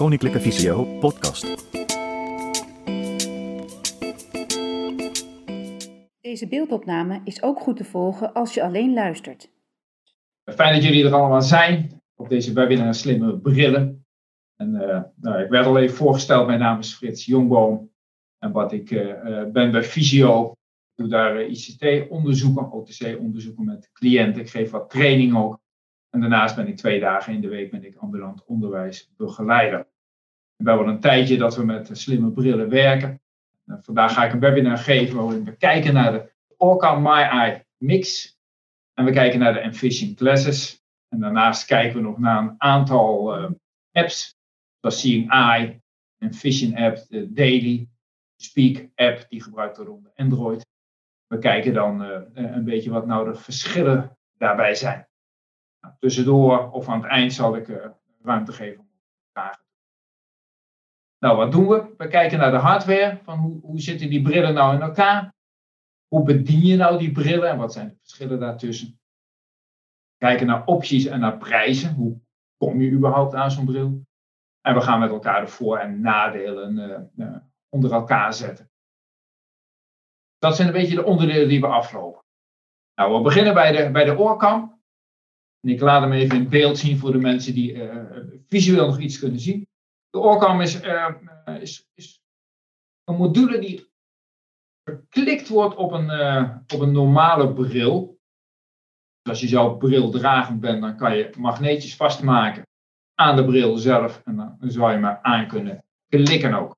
Koninklijke Visio podcast. Deze beeldopname is ook goed te volgen als je alleen luistert. Fijn dat jullie er allemaal zijn op deze webinar Slimme Brillen. En, uh, nou, ik werd al even voorgesteld, mijn naam is Frits Jongboom. En wat ik uh, ben bij Visio, ik doe daar ICT-onderzoeken, OTC-onderzoeken met cliënten. Ik geef wat training ook. En daarnaast ben ik twee dagen in de week ben ik ambulant onderwijsbegeleider. We hebben al een tijdje dat we met slimme brillen werken. En vandaag ga ik een webinar geven waarin we kijken naar de Orca My Eye Mix. En we kijken naar de Envision Classes. En daarnaast kijken we nog naar een aantal uh, apps. Zoals Seeing Eye, Envision app, de Daily, Speak app die gebruikt wordt onder Android. We kijken dan uh, een beetje wat nou de verschillen daarbij zijn. Nou, tussendoor of aan het eind zal ik uh, ruimte geven om vragen. Nou, wat doen we? We kijken naar de hardware. Van hoe, hoe zitten die brillen nou in elkaar? Hoe bedien je nou die brillen en wat zijn de verschillen daartussen? Kijken naar opties en naar prijzen. Hoe kom je überhaupt aan zo'n bril? En we gaan met elkaar de voor- en nadelen uh, uh, onder elkaar zetten. Dat zijn een beetje de onderdelen die we aflopen. Nou, we beginnen bij de, bij de oorkam. En ik laat hem even in beeld zien voor de mensen die uh, visueel nog iets kunnen zien. De oorkam is, uh, is, is, een module die geklikt wordt op een, op een normale bril. Dus als je zelf brildragend bent, dan kan je magneetjes vastmaken aan de bril zelf. En dan zou je maar aan kunnen klikken ook.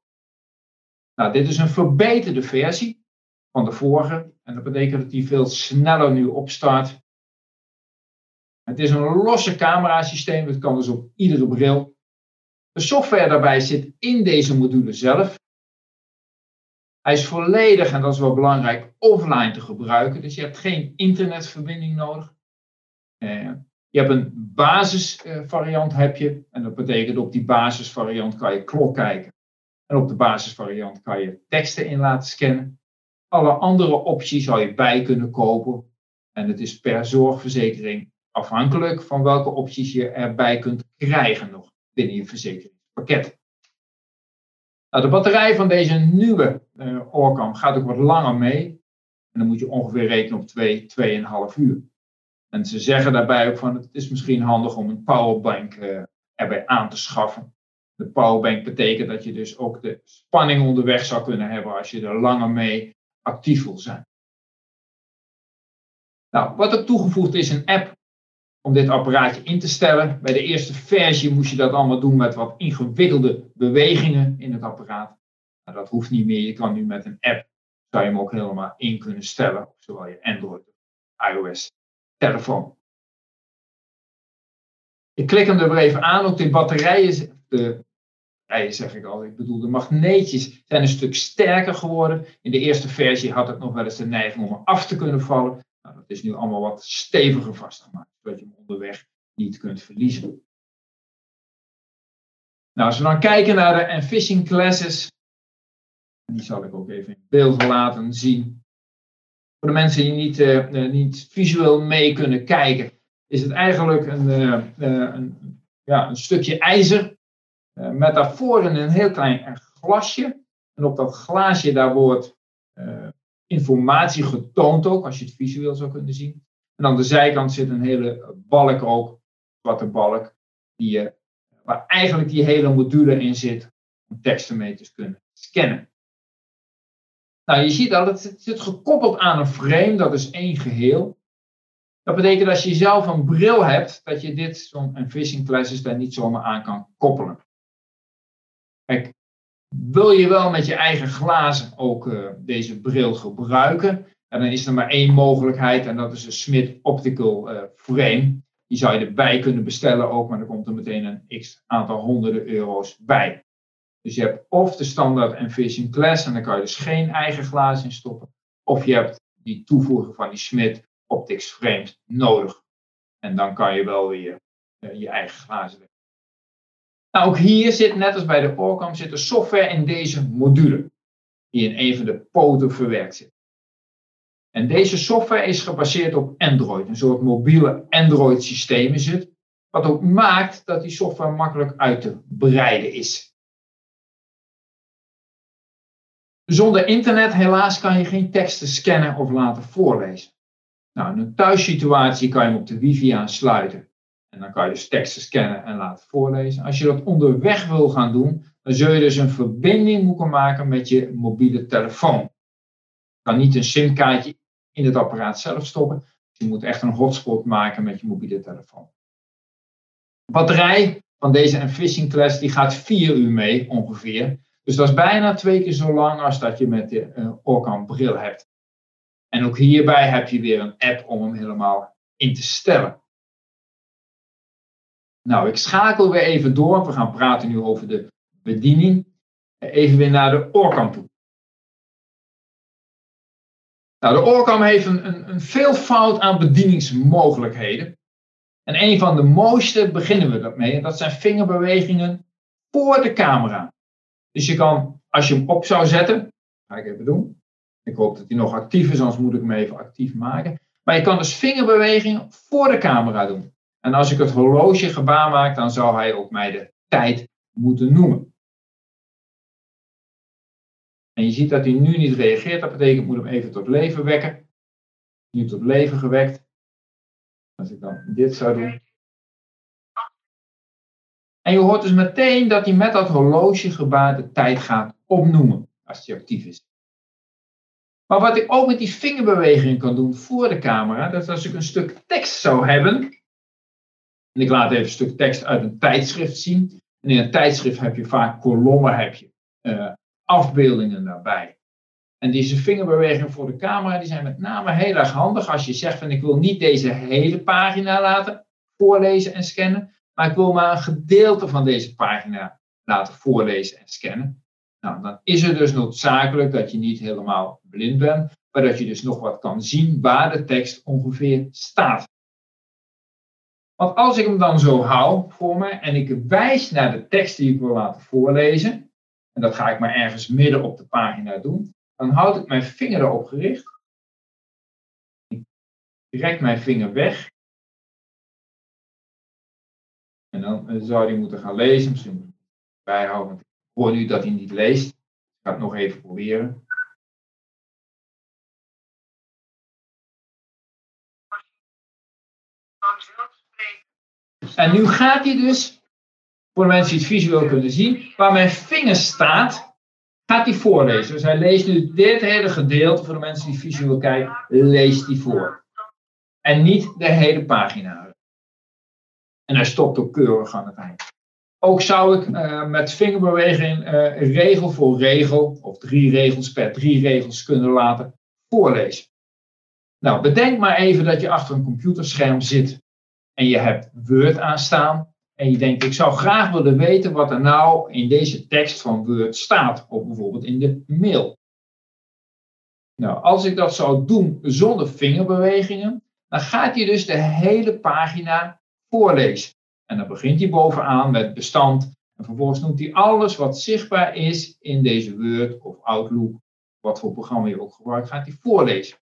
Nou, dit is een verbeterde versie van de vorige. En dat betekent dat die veel sneller nu opstart het is een losse camerasysteem, het kan dus op iedere bril. De software daarbij zit in deze module zelf. Hij is volledig, en dat is wel belangrijk, offline te gebruiken. Dus je hebt geen internetverbinding nodig. Eh, je hebt een basisvariant, heb je. En dat betekent op die basisvariant kan je klok kijken. En op de basisvariant kan je teksten in laten scannen. Alle andere opties zou je bij kunnen kopen. En het is per zorgverzekering afhankelijk van welke opties je erbij kunt krijgen nog binnen je verzekeringspakket. Nou, de batterij van deze nieuwe uh, Orcam gaat ook wat langer mee. En dan moet je ongeveer rekenen op 2, 2,5 uur. En ze zeggen daarbij ook van het is misschien handig om een powerbank uh, erbij aan te schaffen. De powerbank betekent dat je dus ook de spanning onderweg zou kunnen hebben als je er langer mee actief wil zijn. Nou, wat ook toegevoegd is een app om dit apparaatje in te stellen. Bij de eerste versie moest je dat allemaal doen met wat ingewikkelde bewegingen in het apparaat. Nou, dat hoeft niet meer. Je kan nu met een app, zou je hem ook helemaal in kunnen stellen. Zowel je Android iOS telefoon. Ik klik hem er weer even aan. Ook de batterijen, de batterijen zeg ik al, ik bedoel de magneetjes zijn een stuk sterker geworden. In de eerste versie had het nog wel eens de neiging om af te kunnen vallen. Nou, dat is nu allemaal wat steviger vastgemaakt, zodat je hem onderweg niet kunt verliezen. Nou, als we dan kijken naar de Envision Classes, die zal ik ook even in beeld laten zien. Voor de mensen die niet, uh, niet visueel mee kunnen kijken, is het eigenlijk een, uh, een, ja, een stukje ijzer met daarvoor een heel klein glasje. En op dat glaasje daar wordt informatie getoond ook, als je het visueel zou kunnen zien. En aan de zijkant zit een hele balk ook, zwarte balk, die, waar eigenlijk die hele module in zit om teksten mee te kunnen scannen. Nou, je ziet al, het zit gekoppeld aan een frame, dat is één geheel. Dat betekent als je zelf een bril hebt, dat je dit, zo'n Envision Classes, daar niet zomaar aan kan koppelen. Kijk, wil je wel met je eigen glazen ook uh, deze bril gebruiken? En dan is er maar één mogelijkheid en dat is een Smith Optical uh, Frame. Die zou je erbij kunnen bestellen ook, maar dan komt er meteen een x aantal honderden euro's bij. Dus je hebt of de standaard Envision Glass en dan kan je dus geen eigen glazen in stoppen. Of je hebt die toevoeging van die Smith Optics Frames nodig. En dan kan je wel weer uh, je eigen glazen nou, ook hier zit, net als bij de Orcam, zit de software in deze module. Die in een van de poten verwerkt zit. En deze software is gebaseerd op Android. Een soort mobiele Android systeem is het. Wat ook maakt dat die software makkelijk uit te breiden is. Zonder internet helaas kan je geen teksten scannen of laten voorlezen. Nou, in een thuissituatie kan je hem op de wifi aansluiten. En dan kan je dus teksten scannen en laten voorlezen. Als je dat onderweg wil gaan doen, dan zul je dus een verbinding moeten maken met je mobiele telefoon. Je kan niet een simkaartje in het apparaat zelf stoppen. Je moet echt een hotspot maken met je mobiele telefoon. De batterij van deze Enphishing Class die gaat 4 uur mee ongeveer. Dus dat is bijna twee keer zo lang als dat je met de uh, Orkan bril hebt. En ook hierbij heb je weer een app om hem helemaal in te stellen. Nou, ik schakel weer even door. We gaan praten nu over de bediening. Even weer naar de Orcam toe. Nou, de Orcam heeft een, een, een veelvoud aan bedieningsmogelijkheden. En een van de mooiste beginnen we dat mee. En dat zijn vingerbewegingen voor de camera. Dus je kan, als je hem op zou zetten, ga ik even doen. Ik hoop dat hij nog actief is, anders moet ik hem even actief maken. Maar je kan dus vingerbewegingen voor de camera doen. En als ik het horloge gebaar maak, dan zou hij ook mij de tijd moeten noemen. En je ziet dat hij nu niet reageert. Dat betekent, ik moet hem even tot leven wekken. Nu tot leven gewekt. Als ik dan dit zou doen. En je hoort dus meteen dat hij met dat horlogegebaar de tijd gaat opnoemen. Als hij actief is. Maar wat ik ook met die vingerbewegingen kan doen voor de camera. Dat als ik een stuk tekst zou hebben. En ik laat even een stuk tekst uit een tijdschrift zien. En in een tijdschrift heb je vaak kolommen, heb je uh, afbeeldingen daarbij. En deze vingerbewegingen voor de camera die zijn met name heel erg handig als je zegt van ik wil niet deze hele pagina laten voorlezen en scannen, maar ik wil maar een gedeelte van deze pagina laten voorlezen en scannen. Nou, dan is het dus noodzakelijk dat je niet helemaal blind bent, maar dat je dus nog wat kan zien waar de tekst ongeveer staat. Want als ik hem dan zo hou voor me en ik wijs naar de tekst die ik wil laten voorlezen, en dat ga ik maar ergens midden op de pagina doen, dan houd ik mijn vinger erop gericht. Ik trek mijn vinger weg. En dan eh, zou hij moeten gaan lezen. Misschien bijhouden, want ik hoor nu dat hij niet leest. Ik ga het nog even proberen. En nu gaat hij dus voor de mensen die het visueel kunnen zien, waar mijn vinger staat, gaat hij voorlezen. Dus hij leest nu dit hele gedeelte, voor de mensen die visueel kijken, leest hij voor. En niet de hele pagina. En hij stopt ook keurig aan het eind. Ook zou ik uh, met vingerbeweging uh, regel voor regel, of drie regels per drie regels kunnen laten voorlezen. Nou, bedenk maar even dat je achter een computerscherm zit en je hebt Word aanstaan en je denkt, ik zou graag willen weten wat er nou in deze tekst van Word staat, of bijvoorbeeld in de mail. Nou, als ik dat zou doen zonder vingerbewegingen, dan gaat hij dus de hele pagina voorlezen. En dan begint hij bovenaan met bestand. En vervolgens noemt hij alles wat zichtbaar is in deze Word of Outlook, wat voor programma je ook gebruikt, gaat hij voorlezen.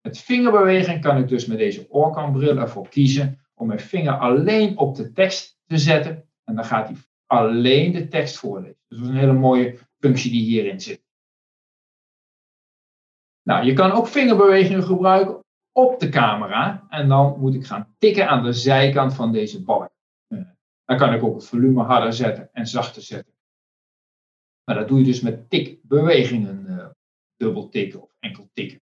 Met vingerbeweging kan ik dus met deze Orkan-bril ervoor kiezen om mijn vinger alleen op de tekst te zetten. En dan gaat hij alleen de tekst voorlezen. Dus dat is een hele mooie functie die hierin zit. Nou, je kan ook vingerbewegingen gebruiken op de camera. En dan moet ik gaan tikken aan de zijkant van deze balk. Eh, dan kan ik ook het volume harder zetten en zachter zetten. Maar dat doe je dus met tikbewegingen. Uh, dubbel tikken of enkel tikken.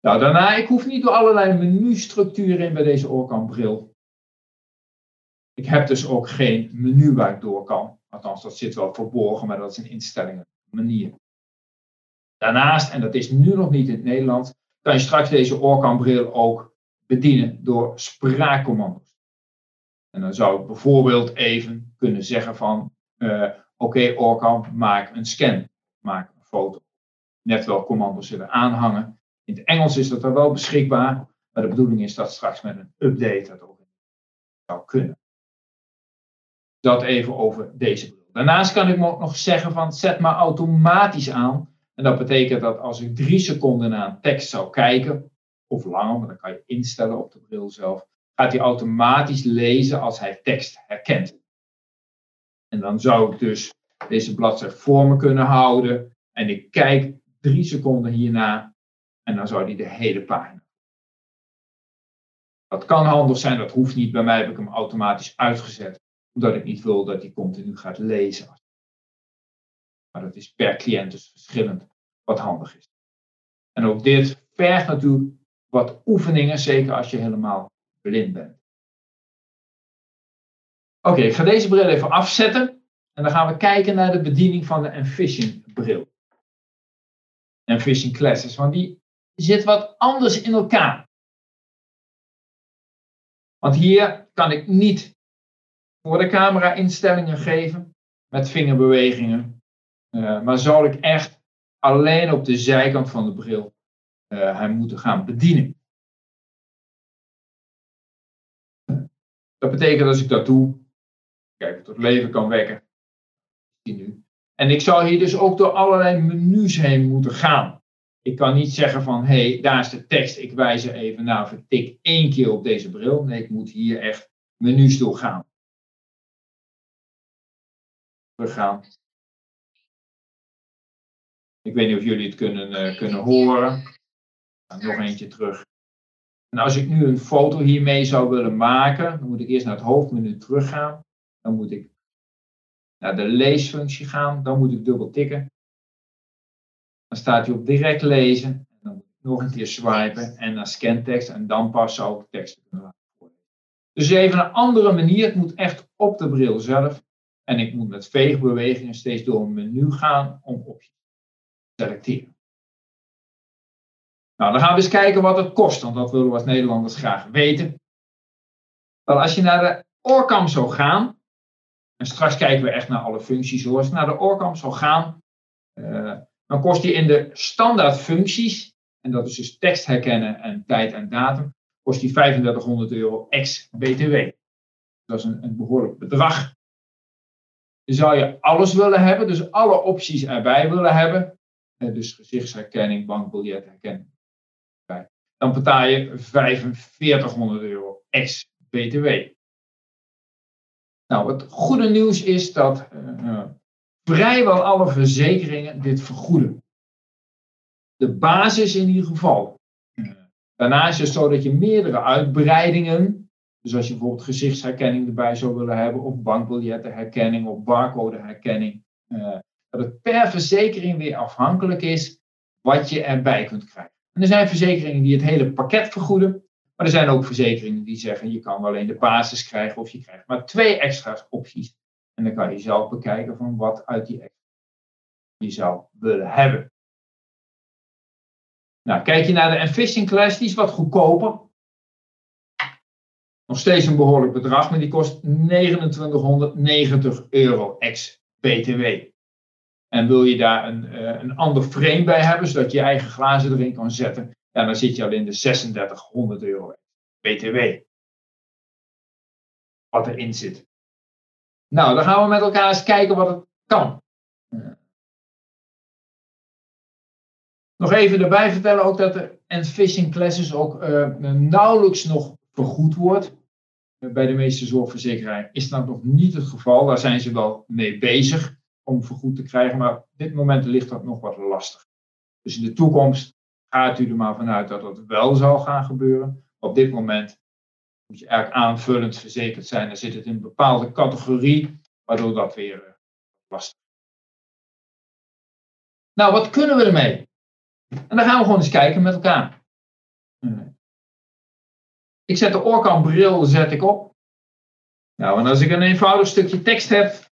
Nou, daarna, ik hoef niet door allerlei menustructuren in bij deze Orkan. Ik heb dus ook geen menu waar ik door kan. Althans, dat zit wel verborgen, maar dat is een instellingen manier. Daarnaast, en dat is nu nog niet in het Nederlands, kan je straks deze Orkan bril ook bedienen door spraakcommando's. En dan zou ik bijvoorbeeld even kunnen zeggen van, uh, oké okay, maak een scan, maak een foto. Net wel commando's zullen aanhangen. In het Engels is dat er wel beschikbaar, maar de bedoeling is dat straks met een update dat ook zou kunnen. Dat even over deze bril. Daarnaast kan ik nog zeggen van zet maar automatisch aan. En dat betekent dat als ik drie seconden naar een tekst zou kijken, of langer, maar dan kan je instellen op de bril zelf, gaat hij automatisch lezen als hij tekst herkent. En dan zou ik dus deze bladzijde voor me kunnen houden. En ik kijk drie seconden hierna. En dan zou hij de hele pagina. Dat kan handig zijn, dat hoeft niet. Bij mij heb ik hem automatisch uitgezet. Omdat ik niet wil dat hij continu gaat lezen. Maar dat is per cliënt dus verschillend wat handig is. En ook dit vergt natuurlijk wat oefeningen, zeker als je helemaal blind bent. Oké, ik ga deze bril even afzetten. En dan gaan we kijken naar de bediening van de Envision bril. Envision Classes, want die zit wat anders in elkaar. Want hier kan ik niet voor de camera instellingen geven met vingerbewegingen. Uh, maar zal ik echt alleen op de zijkant van de bril uh, hem moeten gaan bedienen. Dat betekent als ik dat doe, kijk, tot leven kan wekken. En ik zou hier dus ook door allerlei menus heen moeten gaan. Ik kan niet zeggen van, hé, hey, daar is de tekst, ik wijs er even naar of ik tik één keer op deze bril. Nee, ik moet hier echt menus doorgaan. Ik weet niet of jullie het kunnen, uh, kunnen horen. nog eentje terug. En als ik nu een foto hiermee zou willen maken, dan moet ik eerst naar het hoofdmenu teruggaan. Dan moet ik naar de leesfunctie gaan. Dan moet ik dubbel tikken. Dan staat hij op direct lezen. Dan moet ik nog een keer swipen en naar scantekst. En dan pas zou ik tekst kunnen. Dus even een andere manier. Het moet echt op de bril zelf. En ik moet met veegbewegingen steeds door een menu gaan om opties te selecteren. Nou, dan gaan we eens kijken wat het kost, want dat willen we als Nederlanders graag weten. Wel, als je naar de oorkam zou gaan, en straks kijken we echt naar alle functies hoor, als je naar de oorkam zou gaan, uh, dan kost die in de standaard functies, en dat is dus tekst herkennen en tijd en datum, kost die 3500 euro ex-BTW. Dat is een, een behoorlijk bedrag. Zou je alles willen hebben, dus alle opties erbij willen hebben, eh, dus gezichtsherkenning, bankbiljetherkenning, dan betaal je 4500 euro ex-BTW. Nou, het goede nieuws is dat uh, vrijwel alle verzekeringen dit vergoeden. De basis in ieder geval. Daarnaast is het zo dat je meerdere uitbreidingen, dus als je bijvoorbeeld gezichtsherkenning erbij zou willen hebben, of bankbiljettenherkenning of barcodeherkenning, uh, dat het per verzekering weer afhankelijk is wat je erbij kunt krijgen. En er zijn verzekeringen die het hele pakket vergoeden. Maar er zijn ook verzekeringen die zeggen je kan alleen de basis krijgen of je krijgt maar twee extra opties. En dan kan je zelf bekijken van wat uit die extra je zou willen hebben. Nou, kijk je naar de Envision Class, die is wat goedkoper. Nog steeds een behoorlijk bedrag, maar die kost 2990 euro ex-BTW. En wil je daar een, uh, een ander frame bij hebben, zodat je eigen glazen erin kan zetten, ja, dan zit je al in de 3600 euro BTW. Wat erin zit. Nou, dan gaan we met elkaar eens kijken wat het kan. Nog even erbij vertellen ook dat de Envision Classes ook uh, nauwelijks nog vergoed wordt. Bij de meeste zorgverzekeraars is dat nog niet het geval. Daar zijn ze wel mee bezig om vergoed te krijgen. Maar op dit moment ligt dat nog wat lastig. Dus in de toekomst gaat u er maar vanuit dat dat wel zal gaan gebeuren. Op dit moment moet je eigenlijk aanvullend verzekerd zijn. Dan zit het in een bepaalde categorie, waardoor dat weer uh, lastig is. Nou, wat kunnen we ermee? En dan gaan we gewoon eens kijken met elkaar. Ik zet de oorkambril zet ik op. Nou, en als ik een eenvoudig stukje tekst heb,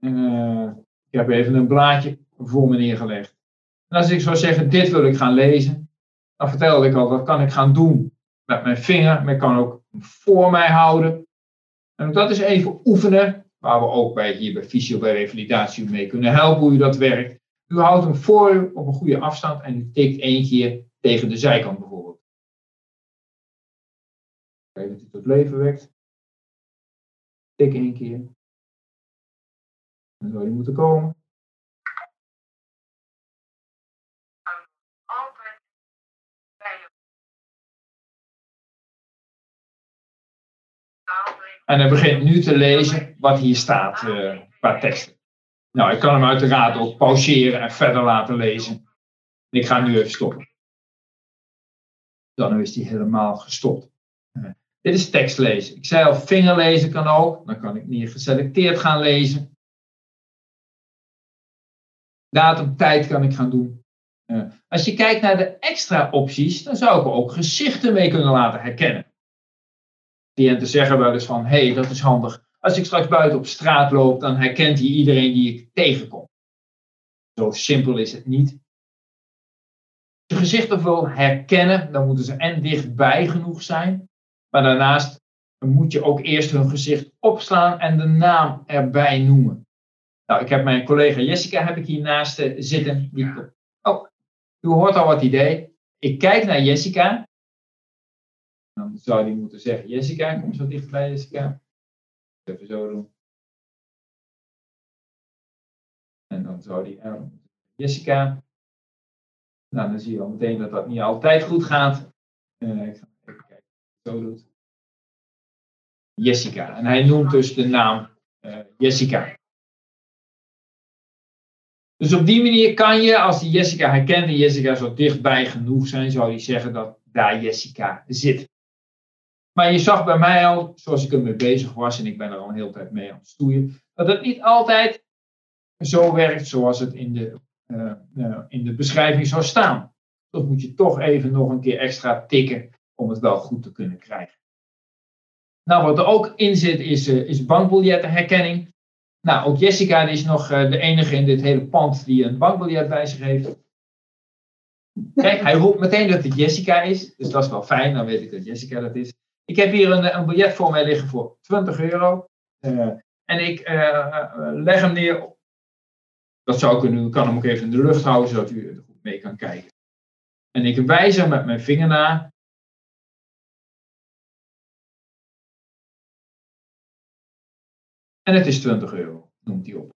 uh, ik heb even een blaadje voor me neergelegd. En als ik zou zeggen, dit wil ik gaan lezen, dan vertelde ik al, dat kan ik gaan doen met mijn vinger, maar ik kan ook voor mij houden. En dat is even oefenen, waar we ook bij, hier bij fysio, bij revalidatie mee kunnen helpen hoe u dat werkt. U houdt hem voor u op een goede afstand en u tikt één keer tegen de zijkant Kijken dat u tot leven wekt. Tik één keer. Dan zou die moeten komen. En hij begint nu te lezen wat hier staat uh, qua teksten. Nou, ik kan hem uiteraard ook pauzeren en verder laten lezen. ik ga nu even stoppen. Dan is hij helemaal gestopt. Dit is tekstlezen. Ik zei al, vingerlezen kan ook. Dan kan ik meer geselecteerd gaan lezen. Datum, tijd kan ik gaan doen. Uh, als je kijkt naar de extra opties, dan zou ik er ook gezichten mee kunnen laten herkennen. Cliënten zeggen wel eens van, hé, hey, dat is handig. Als ik straks buiten op straat loop, dan herkent hij iedereen die ik tegenkom. Zo simpel is het niet. Als je gezichten wil herkennen, dan moeten ze en dichtbij genoeg zijn. Maar daarnaast moet je ook eerst hun gezicht opslaan en de naam erbij noemen. Nou, ik heb mijn collega Jessica heb ik hiernaast eh, zitten. Die, oh, u hoort al wat idee. Ik kijk naar Jessica. Dan zou die moeten zeggen, Jessica, kom zo dichtbij Jessica. Even zo doen. En dan zou die Jessica. Nou, dan zie je al meteen dat dat niet altijd goed gaat. Uh, ik ga doet. Jessica. En hij noemt dus de naam uh, Jessica. Dus op die manier kan je, als die Jessica herkent en Jessica zo dichtbij genoeg zijn, zou hij zeggen dat daar Jessica zit. Maar je zag bij mij al, zoals ik ermee bezig was, en ik ben er al een hele tijd mee aan het stoeien, dat het niet altijd zo werkt zoals het in de, uh, uh, in de beschrijving zou staan. Dat moet je toch even nog een keer extra tikken om het wel goed te kunnen krijgen. Nou, wat er ook in zit is, uh, is bankbiljettenherkenning. Nou, ook Jessica is nog de enige in dit hele pand die een bankbiljet bij zich heeft. Kijk, hij roept meteen dat het Jessica is, dus dat is wel fijn, dan weet ik dat Jessica dat is. Ik heb hier een, een biljet voor mij liggen voor 20 euro. En ik leg hem neer. Dat zou ik nu, kan hem ook even in de lucht houden, zodat u er goed mee kan kijken. En ik wijs hem met mijn vinger naar. En het is 20 euro, noemt hij op.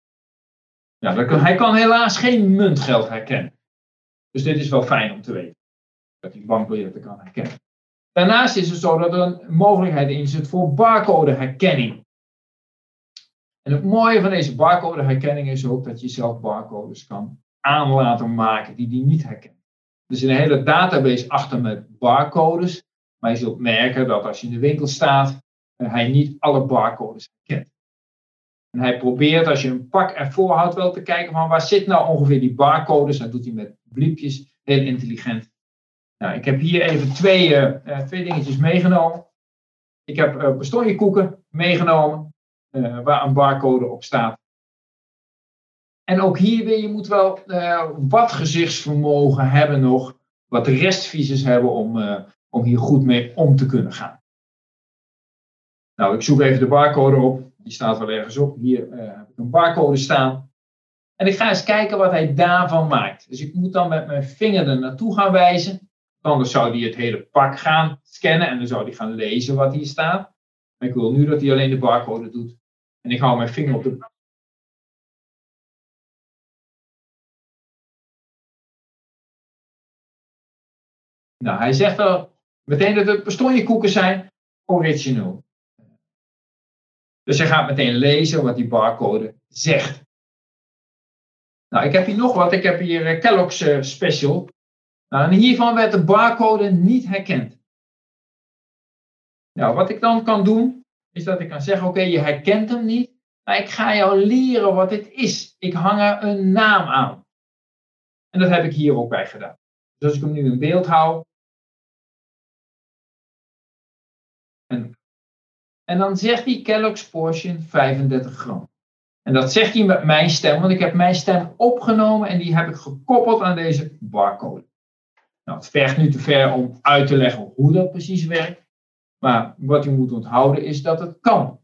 Ja, hij kan helaas geen muntgeld herkennen. Dus dit is wel fijn om te weten. Dat hij bankbiljetten kan herkennen. Daarnaast is het zo dat er een mogelijkheid in zit voor barcodeherkenning. En het mooie van deze barcodeherkenning is ook dat je zelf barcodes kan aan laten maken die die niet herkennen. Er is een hele database achter met barcodes, maar je zult merken dat als je in de winkel staat, eh, hij niet alle barcodes herkent. En hij probeert, als je een pak ervoor houdt, wel te kijken van waar zit nou ongeveer die barcodes. Dat doet hij met bliepjes, heel intelligent. Nou, ik heb hier even twee, uh, twee dingetjes meegenomen. Ik heb uh, meegenomen, uh, waar een barcode op staat. En ook hier weer, je moet wel wat gezichtsvermogen hebben nog, wat restvisies hebben om, om hier goed mee om te kunnen gaan. Nou, ik zoek even de barcode op. Die staat wel ergens op. Hier heb ik een barcode staan. En ik ga eens kijken wat hij daarvan maakt. Dus ik moet dan met mijn vinger er naartoe gaan wijzen. Dan zou hij het hele pak gaan scannen en dan zou hij gaan lezen wat hier staat. Maar ik wil nu dat hij alleen de barcode doet. En ik hou mijn vinger op de. Nou, hij zegt wel meteen dat het koeken zijn original. Dus hij gaat meteen lezen wat die barcode zegt. Nou, ik heb hier nog wat. Ik heb hier eh, Kellogg's eh, Special. Nou, en hiervan werd de barcode niet herkend. Nou, wat ik dan kan doen, is dat ik kan zeggen, oké, je herkent hem niet, maar ik ga jou leren wat dit is. Ik hang er een naam aan. En dat heb ik hier ook bij gedaan. Dus als ik hem nu in beeld hou. En, en dan zegt hij Kellogg's Portion 35 gram. En dat zegt hij met mijn stem, want ik heb mijn stem opgenomen en die heb ik gekoppeld aan deze barcode. Nou, het vergt nu te ver om uit te leggen hoe dat precies werkt. Maar wat u moet onthouden is dat het kan.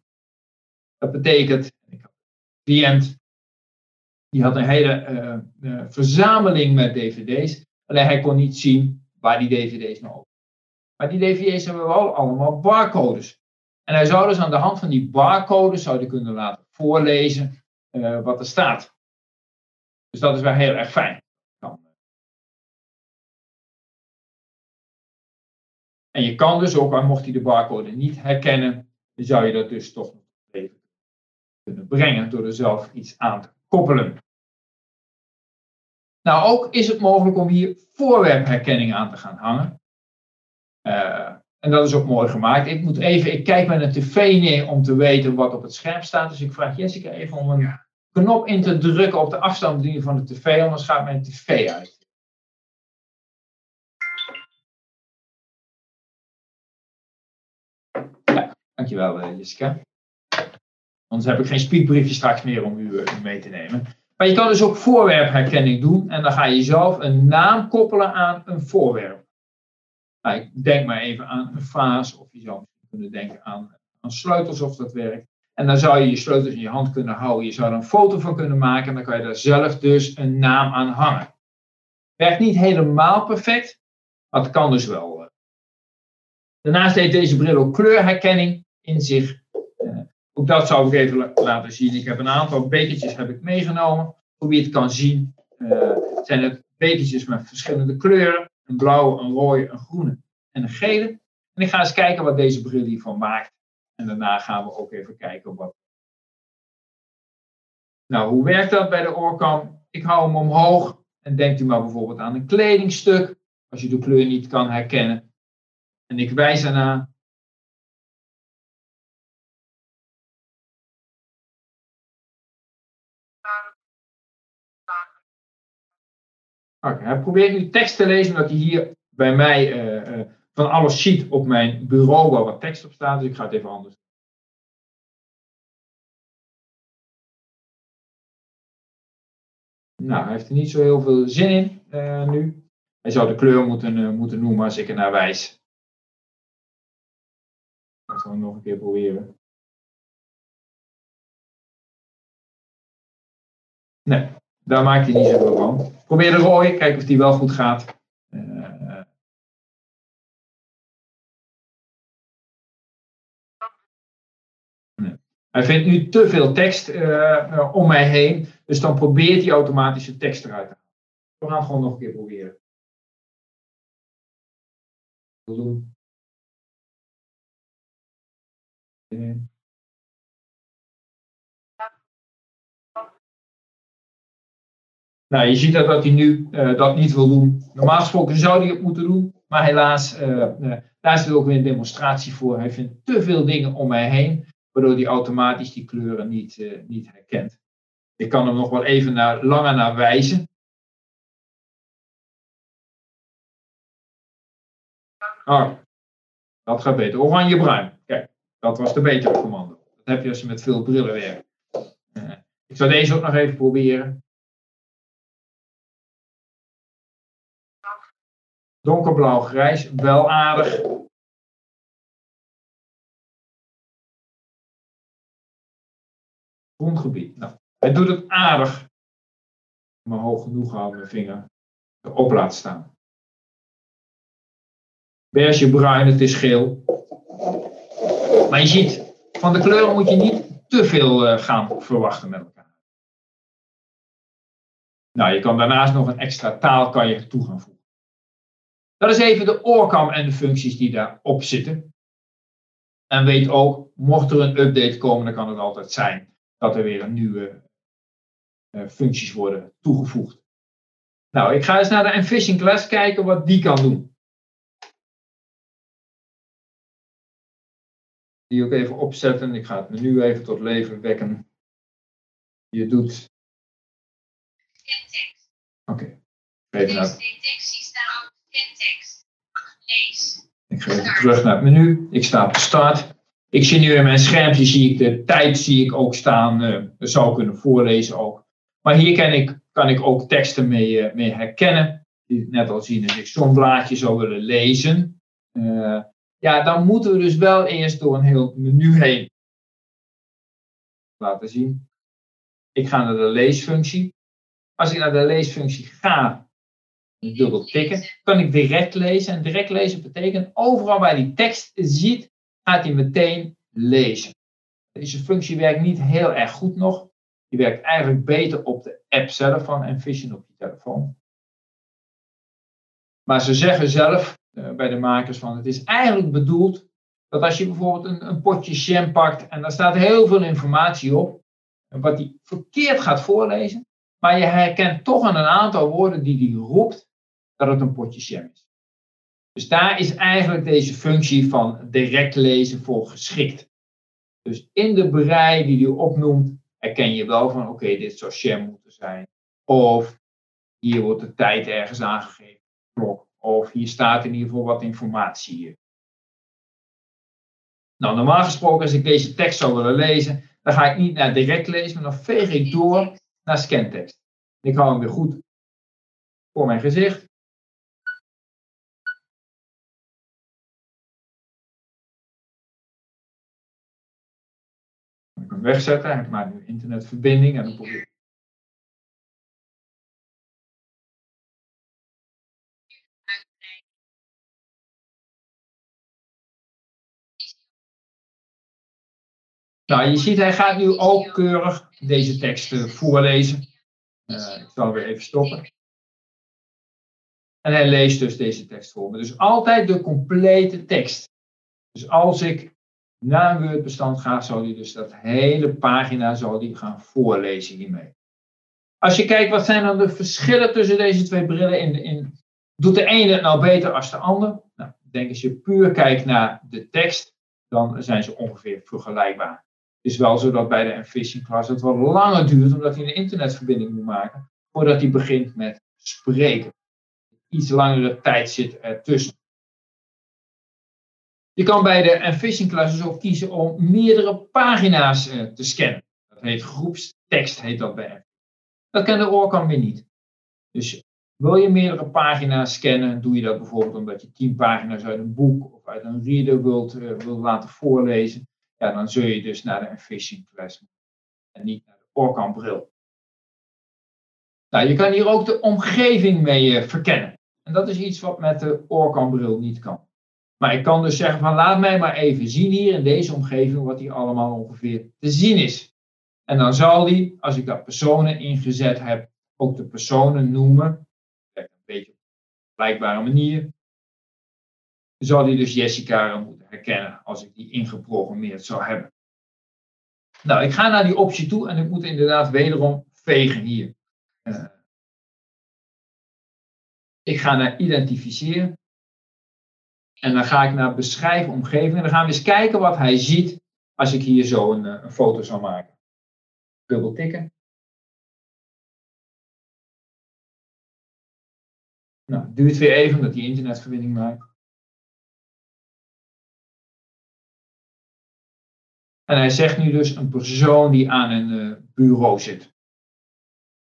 Dat betekent, een cliënt die had een hele uh, verzameling met dvd's. Alleen hij kon niet zien waar die dvd's nou op. Maar die dvd's hebben wel allemaal barcodes. En hij zou dus aan de hand van die barcodes zou kunnen laten voorlezen uh, wat er staat. Dus dat is wel heel erg fijn. En je kan dus ook, mocht hij de barcode niet herkennen, dan zou je dat dus toch nog even kunnen brengen door er zelf iets aan te koppelen. Nou, ook is het mogelijk om hier voorwerpherkenning aan te gaan hangen. Uh, en dat is ook mooi gemaakt. Ik moet even, ik kijk met een tv neer om te weten wat op het scherm staat. Dus ik vraag Jessica even om een knop in te drukken op de afstandsbediening van de tv, anders gaat mijn tv uit. Ja, dankjewel eh, Jessica. Anders heb ik geen speakbriefje straks meer om u, eh, u mee te nemen. Maar je kan dus ook voorwerpherkenning doen en dan ga je zelf een naam koppelen aan een voorwerp. Nou, ik denk maar even aan een vaas, of je zou kunnen denken aan, aan sleutels of dat werkt. En dan zou je je sleutels in je hand kunnen houden. Je zou er een foto van kunnen maken en dan kan je daar zelf dus een naam aan hangen. Werkt niet helemaal perfect, maar het kan dus wel. Eh. Daarnaast heeft deze bril ook kleurherkenning in zich. Eh, ook dat zou ik even laten zien. Ik heb een aantal bekertjes heb ik meegenomen. Hoe wie het kan zien, uh, zijn het bekertjes met verschillende kleuren een blauwe, een rode, een groene en een gele. En ik ga eens kijken wat deze bril hiervan maakt. En daarna gaan we ook even kijken wat. Nou, hoe werkt dat bij de oorkam? Ik hou hem omhoog en denkt u maar bijvoorbeeld aan een kledingstuk, als je de kleur niet kan herkennen. En ik wijs ernaar. Okay, hij probeert nu tekst te lezen, omdat hij hier bij mij uh, uh, van alles ziet op mijn bureau waar wat tekst op staat. Dus ik ga het even anders Nou, hij heeft er niet zo heel veel zin in uh, nu. Hij zou de kleur moeten, moeten noemen als ik er naar wijs. Ik zal het nog een keer proberen. Nee, daar maakt hij niet zoveel van. Probeer de rooi, kijk of die wel goed gaat. Nee. Hij vindt nu te veel tekst uh, om mij heen, dus dan probeert hij automatisch de tekst eruit te halen. We gaan het gewoon nog een keer proberen. Nou, je ziet dat, hij nu uh, dat niet wil doen. Normaal gesproken zou hij het moeten doen, maar helaas, uh, uh, daar ook weer een demonstratie voor. Hij vindt te veel dingen om mij heen, waardoor hij automatisch die kleuren niet, niet herkent. Ik kan hem nog wel even naar, langer naar wijzen. Oh, dat gaat beter. Oranje-bruin. Kijk, dat was de betere commando. Dat heb je als je met veel brillen werkt. ik zal deze ook nog even proberen. Donkerblauw-grijs, wel aardig. Grondgebied. Nou, hij doet het aardig. Maar hoog genoeg houden mijn vinger erop laat staan. Beige bruin, het is geel. Maar je ziet, van de kleuren moet je niet te veel uh, gaan verwachten met elkaar. Nou, je kan daarnaast nog een extra taal kan je toe gaan voegen. Dat is even de oorkam en de functies die daarop zitten. En weet ook, mocht er een update komen, dan kan het altijd zijn dat er weer een nieuwe uh, functies worden toegevoegd. Nou, ik ga eens naar de Envision Class kijken wat die kan doen. Die ook even opzetten. Ik ga het menu even tot leven wekken. Je doet. Oké. Okay. Even naar. Ik ga even terug naar het menu. Ik sta op start. Ik zie nu in mijn schermpje zie ik de tijd zie ik ook staan. Dat zou kunnen voorlezen ook. Maar hier kan ik, kan ik ook teksten mee, uh, mee herkennen. Die net al zien als ik zo'n blaadje zou willen lezen. Uh, ja, dan moeten we dus wel eerst door een heel menu heen. Laten zien. Ik ga naar de leesfunctie. Als ik naar de leesfunctie ga, dubbel tikken, kan ik direct lezen. En direct lezen betekent overal waar die tekst ziet, gaat hij meteen lezen. Deze functie werkt niet heel erg goed nog. Die werkt eigenlijk beter op de app zelf van Envision op je telefoon. Maar ze zeggen zelf uh, bij de makers van het is eigenlijk bedoeld dat als je bijvoorbeeld een, een potje jam pakt en daar staat heel veel informatie op, wat hij verkeerd gaat voorlezen, maar je herkent toch aan een aantal woorden die hij roept dat het een potje jam is. Dus daar is eigenlijk deze functie van direct lezen voor geschikt. Dus in de brei die hij opnoemt, herken je wel van oké, dit zou jam moeten zijn. Of hier wordt de tijd ergens aangegeven, klok. Of hier staat in ieder geval wat informatie. Nou, normaal gesproken, als ik deze tekst zou willen lezen, dan ga ik niet naar direct lezen, maar dan veeg ik door naar scantekst. Ik hou hem weer goed voor mijn gezicht. Wegzetten. Ik maak nu internetverbinding en dan probeer Nou, je ziet, hij gaat nu ook keurig deze tekst voorlezen. Uh, ik zal weer even stoppen. En hij leest dus deze tekst voor me. Dus altijd de complete tekst. Dus als ik naar een Word-bestand ga, zal hij dus dat hele pagina zal die gaan voorlezen hiermee. Als je kijkt, wat zijn dan de verschillen tussen deze twee brillen? In, in, doet de ene het nou beter als de ander? Nou, ik denk als je puur kijkt naar de tekst, dan zijn ze ongeveer vergelijkbaar is wel zo dat bij de Envision Class het wat langer duurt, omdat hij een internetverbinding moet maken, voordat hij begint met spreken. Iets langere tijd zit ertussen. Je kan bij de Envision Class dus ook kiezen om meerdere pagina's eh, te scannen. Dat heet groepstekst, heet dat bij Dat kan de Orcam weer niet. Dus wil je meerdere pagina's scannen, doe je dat bijvoorbeeld omdat je tien pagina's uit een boek of uit een reader wilt, wilt laten voorlezen ja, dan zul je dus naar de Fishing Class en niet naar de Orkan bril. Nou, je kan hier ook de omgeving mee uh, verkennen. En dat is iets wat met de Orkan bril niet kan. Maar ik kan dus zeggen van laat mij maar even zien hier in deze omgeving wat hier allemaal ongeveer te zien is. En dan zal die, als ik daar personen ingezet heb, ook de personen noemen. Een beetje op een blijkbare manier. Zal die dus Jessica moeten herkennen als ik die ingeprogrammeerd zou hebben. Nou, ik ga naar die optie toe en ik moet inderdaad wederom vegen hier. Uh, ik ga naar identificeren. En dan ga ik naar beschrijf omgeving. En dan gaan we eens kijken wat hij ziet als ik hier zo een, eh, een foto zou maken. Dubbel tikken. Nou, het duurt weer even omdat die internetverbinding maakt. En hij zegt nu dus een persoon die aan een uh, bureau zit.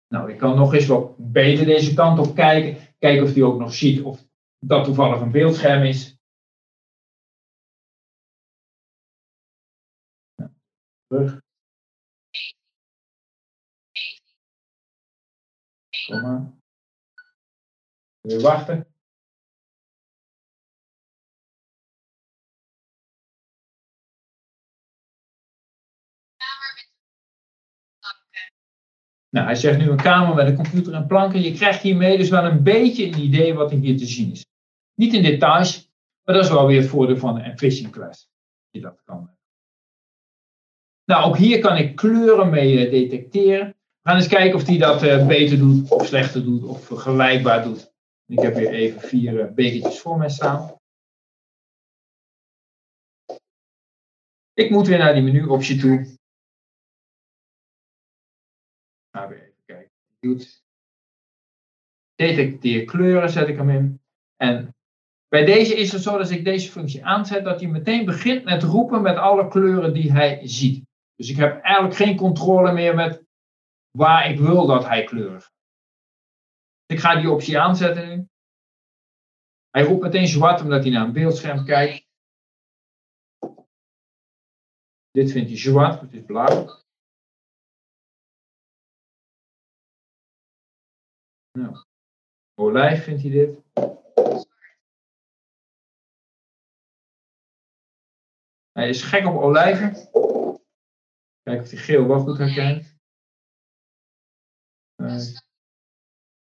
Nou, ik kan nog eens wat beter deze kant op kijken. Kijken of hij ook nog ziet of dat toevallig een beeldscherm is. Terug. Kom maar. Weer wachten. Nou, hij zegt nu een kamer met een computer en planken. Je krijgt hiermee dus wel een beetje een idee wat er hier te zien is. Niet in details, maar dat is wel weer het voordeel van een fishing class. Je dat kan. Nou, ook hier kan ik kleuren mee eh, detecteren. We gaan eens kijken of hij dat uh, beter doet, of slechter doet, of vergelijkbaar doet. Ik heb hier even vier uh, bekertjes voor mij staan. Ik moet weer naar die menu-optie toe. Gaan we even kijken. Doet. Detecteer kleuren zet ik hem in. En bij deze is het zo dat als ik deze functie aanzet, dat hij meteen begint met roepen met alle kleuren die hij ziet. Dus ik heb eigenlijk geen controle meer met waar ik wil dat hij kleurig. Ik ga die optie aanzetten nu. Hij roept meteen zwart omdat hij naar een beeldscherm kijkt. Dit vindt hij zwart, het is blauw. Nou, olijf vindt hij dit. Hij is gek op olijven. Kijk of hij geel wel goed herkent. Uh,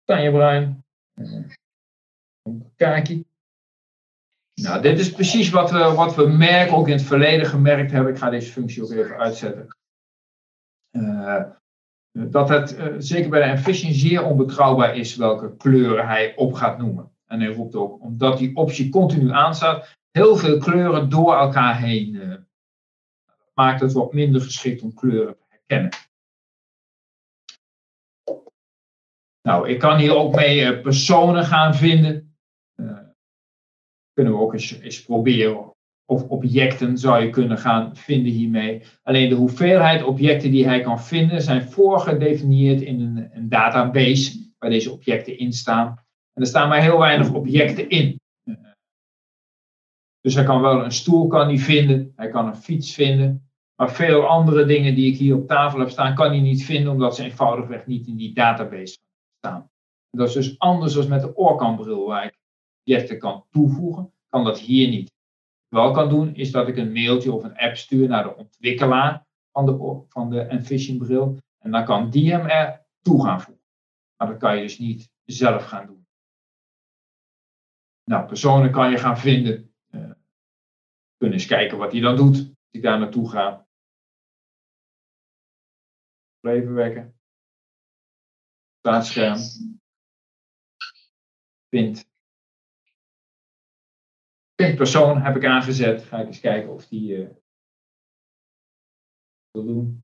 Tanjebruin. Uh, kaki. Nou, dit is precies wat we, wat we merken, ook in het verleden gemerkt hebben. Ik ga deze functie ook even uitzetten. Uh, dat het uh, zeker bij de Envision zeer onbetrouwbaar is welke kleuren hij op gaat noemen. En hij roept ook, omdat die optie continu aanstaat, heel veel kleuren door elkaar heen. Maakt het wat minder geschikt om kleuren te herkennen. Nou, ik kan hier ook mee personen gaan vinden. kunnen we ook eens, proberen of objecten zou je kunnen gaan vinden hiermee. Alleen de hoeveelheid objecten die hij kan vinden zijn voorgedefinieerd in een, een database waar deze objecten in staan. En er staan maar heel weinig objecten in. Dus hij kan wel een stoel kan hij vinden, hij kan een fiets vinden, maar veel andere dingen die ik hier op tafel heb staan, kan hij niet vinden omdat ze eenvoudigweg niet in die database staan. Dat is dus anders dan met de oorkambril waar ik objecten kan toevoegen, kan dat hier niet wel kan doen, is dat ik een mailtje of een app stuur naar de ontwikkelaar van de, van de Envision bril. En dan kan die hem er toe gaan voegen. Maar dat kan je dus niet zelf gaan doen. Nou, personen kan je gaan vinden. Uh, kunnen eens kijken wat hij dan doet. Als ik daar naartoe ga. Leven wekken. Staatsscherm. Vind persoon heb ik aangezet. Ga ik eens kijken of die uh, wil doen.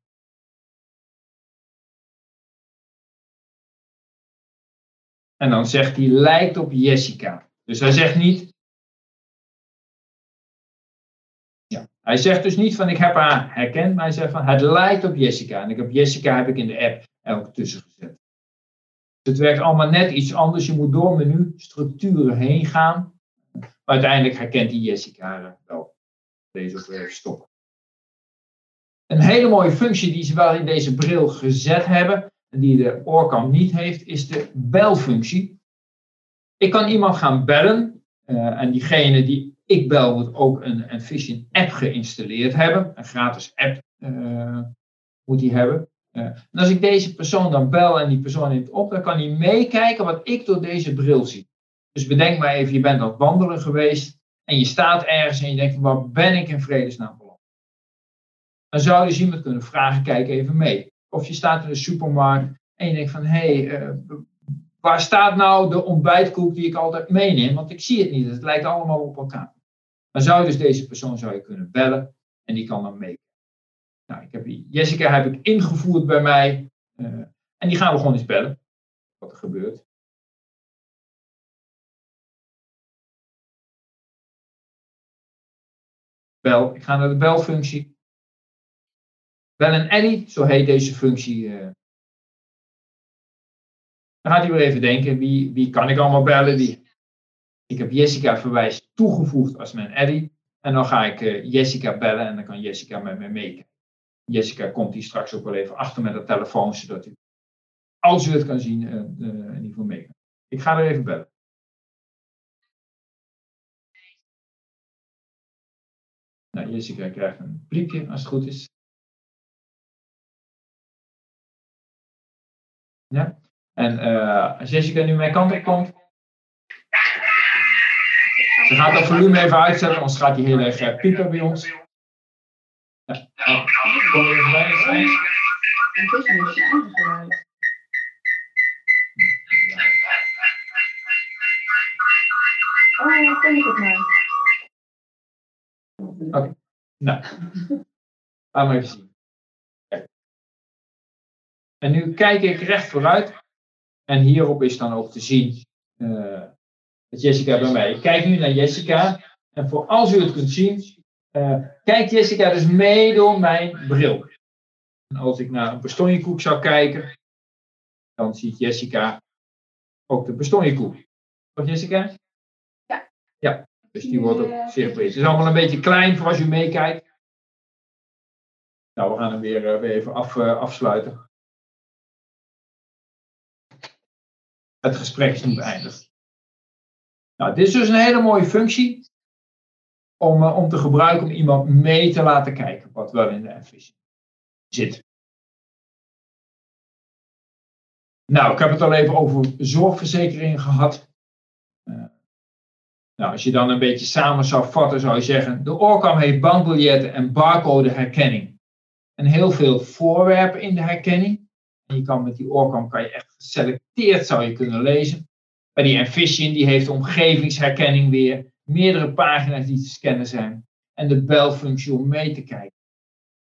En dan zegt hij lijkt op Jessica. Dus hij zegt niet. Hij zegt dus niet van ik heb haar herkend, maar hij zegt van het lijkt op Jessica. En ik heb Jessica heb ik in de app elke tussen gezet. Dus het werkt allemaal net iets anders. Je moet door menu structuren heen gaan. Maar uiteindelijk herkent die Jessica wel. Deze ook weer stoppen. Een hele mooie functie die ze wel in deze bril gezet hebben, en die de oorkam niet heeft, is de belfunctie. Ik kan iemand gaan bellen, uh, en diegene die ik bel moet ook een Envision app geïnstalleerd hebben. Een gratis app uh, moet hij hebben. Uh, en als ik deze persoon dan bel en die persoon neemt op, dan kan hij meekijken wat ik door deze bril zie. Dus bedenk maar even, je bent aan het wandelen geweest en je staat ergens en je denkt, waar ben ik in vredesnaam beland? Dan zou je dus iemand kunnen vragen, kijk even mee. Of je staat in de supermarkt en je denkt van, hé, hey, uh, waar staat nou de ontbijtkoek die ik altijd meeneem? Want ik zie het niet, het lijkt allemaal op elkaar. Dan zou je dus deze persoon zou je kunnen bellen en die kan dan mee. Nou, ik heb Jessica heb ik ingevoerd bij mij uh, en die gaan we gewoon eens bellen. Wat er gebeurt. bel. Ik ga naar de belfunctie. Bel en Ellie, zo heet deze functie. Uh. Dan gaat hij weer even denken, wie, wie kan ik allemaal bellen? Die... Ik heb Jessica verwijs toegevoegd als mijn Ellie. En dan ga ik uh, Jessica bellen en dan kan Jessica met me meekijken. Jessica komt hier straks ook wel even achter met de telefoon, zodat u, als u het kan zien, uh, in ieder geval mee Ik ga er even bellen. Nou, Jessica krijgt een briefje als het goed is. Ja. En als Jessica nu mijn kant op komt. Ze gaat dat volume even uitzetten, anders gaat hij heel uh, piepen bij ons. Ja. Oh, kom even bij. Oh, ik het? Oké, nou. Laten we even zien. En nu kijk ik recht vooruit. En hierop is dan ook te zien uh, dat Jessica bij mij. Ik kijk nu naar Jessica. En voor als u het kunt zien, uh, kijkt Jessica dus mee door mijn bril. En als ik naar een bestonjekoek zou kijken, dan ziet Jessica ook de bestonjekoek. Toch Jessica? Ja. Ja. Dus die wordt ook zichtbaar. Het is allemaal een beetje klein voor als u meekijkt. Nou, we gaan hem weer, uh, weer even af, uh, afsluiten. Het gesprek is nu beëindigd. Nou, dit is dus een hele mooie functie om, uh, om te gebruiken om iemand mee te laten kijken wat wel in de Envision zit. Nou, ik heb het al even over zorgverzekeringen gehad. Nou, als je dan een beetje samen zou vatten, zou je zeggen, de oorkam heeft bankbiljetten en barcode herkenning. En heel veel voorwerpen in de herkenning. En je kan met die oorkam kan je echt geselecteerd zou je kunnen lezen. Bij die Envision die heeft omgevingsherkenning weer, meerdere pagina's die te scannen zijn en de belfunctie om mee te kijken.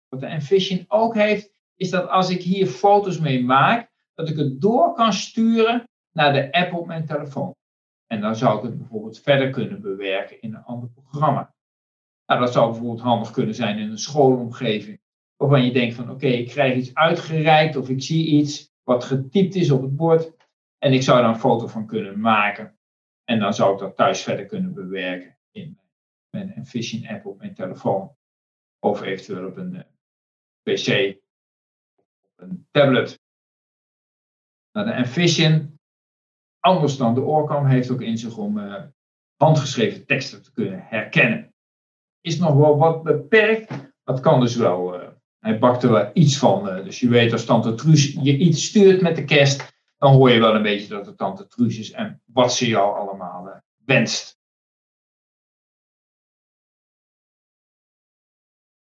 Wat de Envision ook heeft, is dat als ik hier foto's mee maak, dat ik het door kan sturen naar de app op mijn telefoon. En dan zou ik het bijvoorbeeld verder kunnen bewerken in een ander programma. Nou, dat zou bijvoorbeeld handig kunnen zijn in een schoolomgeving. Waarvan je denkt van oké, ik krijg iets uitgereikt of ik zie iets wat getypt is op het bord. En ik zou daar een foto van kunnen maken. En dan zou ik dat thuis verder kunnen bewerken in mijn Envision app op mijn telefoon. Of eventueel op een eh, PC, of een tablet. Nou, de Envision, anders dan de Oorkam, heeft ook in zich om uh, handgeschreven teksten te kunnen herkennen. Is nog wel wat beperkt. Dat kan dus wel. Uh, hij bakt er wel iets van. dus je weet als Tante Truus je iets stuurt met de kerst, dan hoor je wel een beetje dat het Tante Truus is en wat ze jou allemaal wenst.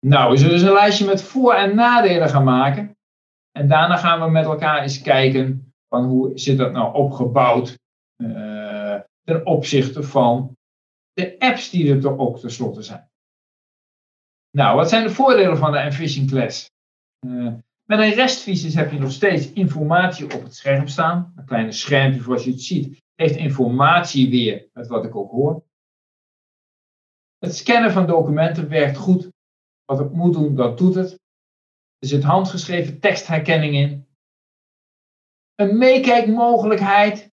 Nou, we zullen dus een lijstje met voor- en nadelen gaan maken. En daarna gaan we met elkaar eens kijken van hoe zit dat nou opgebouwd uh, ten opzichte van de apps die er ook tenslotte zijn. Nou, wat zijn de voordelen van de Envision Class? Uh, met een restvisus heb je nog steeds informatie op het scherm staan. Een kleine schermpje zoals je het ziet, heeft informatie weer met wat ik ook hoor. Het scannen van documenten werkt goed wat het moet doen, dat doet het. Er zit handgeschreven tekstherkenning in. Een meekijkmogelijkheid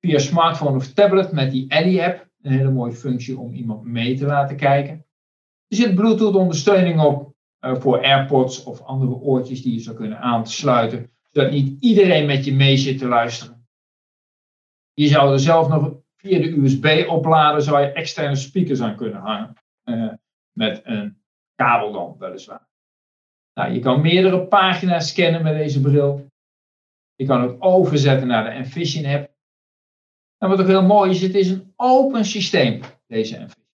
via smartphone of tablet met die Eddy-app. Een hele mooie functie om iemand mee te laten kijken. Er zit Bluetooth-ondersteuning op voor AirPods of andere oortjes die je zou kunnen aansluiten, zodat niet iedereen met je mee zit te luisteren. Je zou er zelf nog via de USB-oplader zou je externe speakers aan kunnen hangen. Uh, met een kabel dan, weliswaar. Nou, je kan meerdere pagina's scannen met deze bril. Je kan het overzetten naar de Envision app. En wat ook heel mooi is, het is een open systeem, deze Envision.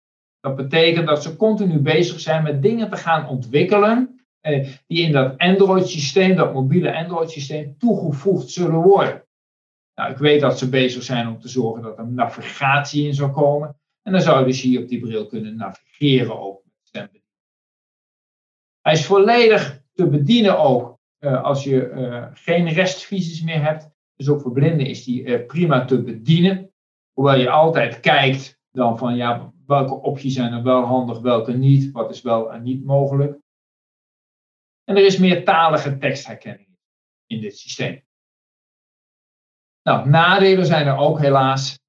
Dat betekent dat ze continu bezig zijn met dingen te gaan ontwikkelen eh, die in dat Android systeem, dat mobiele Android systeem, toegevoegd zullen worden. Nou, ik weet dat ze bezig zijn om te zorgen dat er navigatie in zal komen. En dan zou je dus hier op die bril kunnen navigeren ook. Hij is volledig te bedienen ook uh, als je uh, geen restvisies meer hebt. Dus ook voor blinden is die prima te bedienen. Hoewel je altijd kijkt dan van ja, welke opties zijn er wel handig, welke niet, wat is wel en niet mogelijk. En er is meertalige tekstherkenning in dit systeem. Nou, nadelen zijn er ook helaas.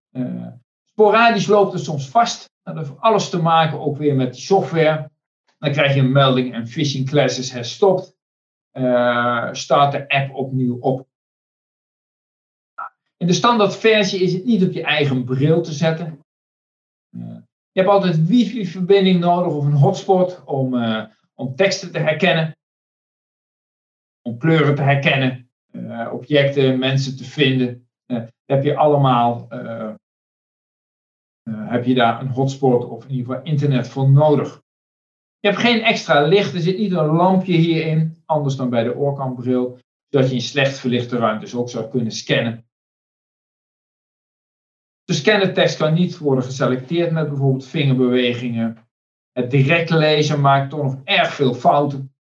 sporadisch loopt het soms vast. Dat heeft alles te maken ook weer met software. Dan krijg je een melding en phishing classes herstopt. Uh, start de app opnieuw op. In de standaard versie is het niet op je eigen bril te zetten. Uh, je hebt altijd wifi-verbinding nodig of een hotspot om, uh, om teksten te herkennen. Om kleuren te herkennen. objecten, mensen te vinden. heb je allemaal heb je daar een hotspot of in ieder geval internet voor nodig. Je hebt geen extra licht, er zit niet een lampje hierin, anders dan bij de oorkambril, zodat je in slecht verlichte ruimtes ook zou kunnen scannen. De scannertekst kan niet worden geselecteerd met bijvoorbeeld vingerbewegingen. Het direct lezen maakt toch nog erg veel fouten.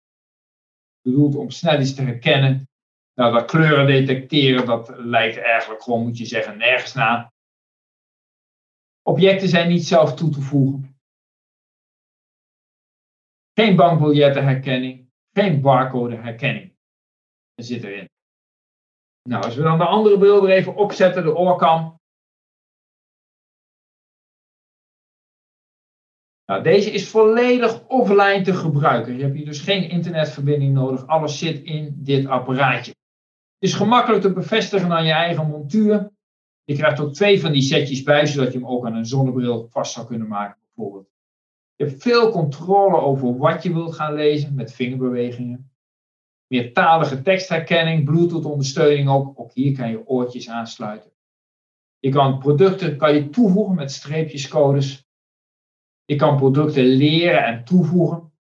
Bedoeld om snel iets te herkennen. Nou, dat kleuren detecteren, dat lijkt eigenlijk gewoon, moet je zeggen, nergens na. Objecten zijn niet zelf toe te voegen. Geen bankbiljettenherkenning, geen barcodeherkenning. Er zit erin. Nou, als we dan de andere bril er even opzetten, de oorkam. Nou, deze is volledig offline te gebruiken. Je hebt hier dus geen internetverbinding nodig. Alles zit in dit apparaatje. Het is gemakkelijk te bevestigen aan je eigen montuur. Je krijgt ook twee van die setjes bij, zodat je hem ook aan een zonnebril vast zou kunnen maken, bijvoorbeeld. Je hebt veel controle over wat je wilt gaan lezen met vingerbewegingen. Meertalige tekstherkenning, Bluetooth ondersteuning ook. Ook hier kan je oortjes aansluiten. Je kan producten kan je toevoegen met streepjescodes. Je kan producten leren en toevoegen.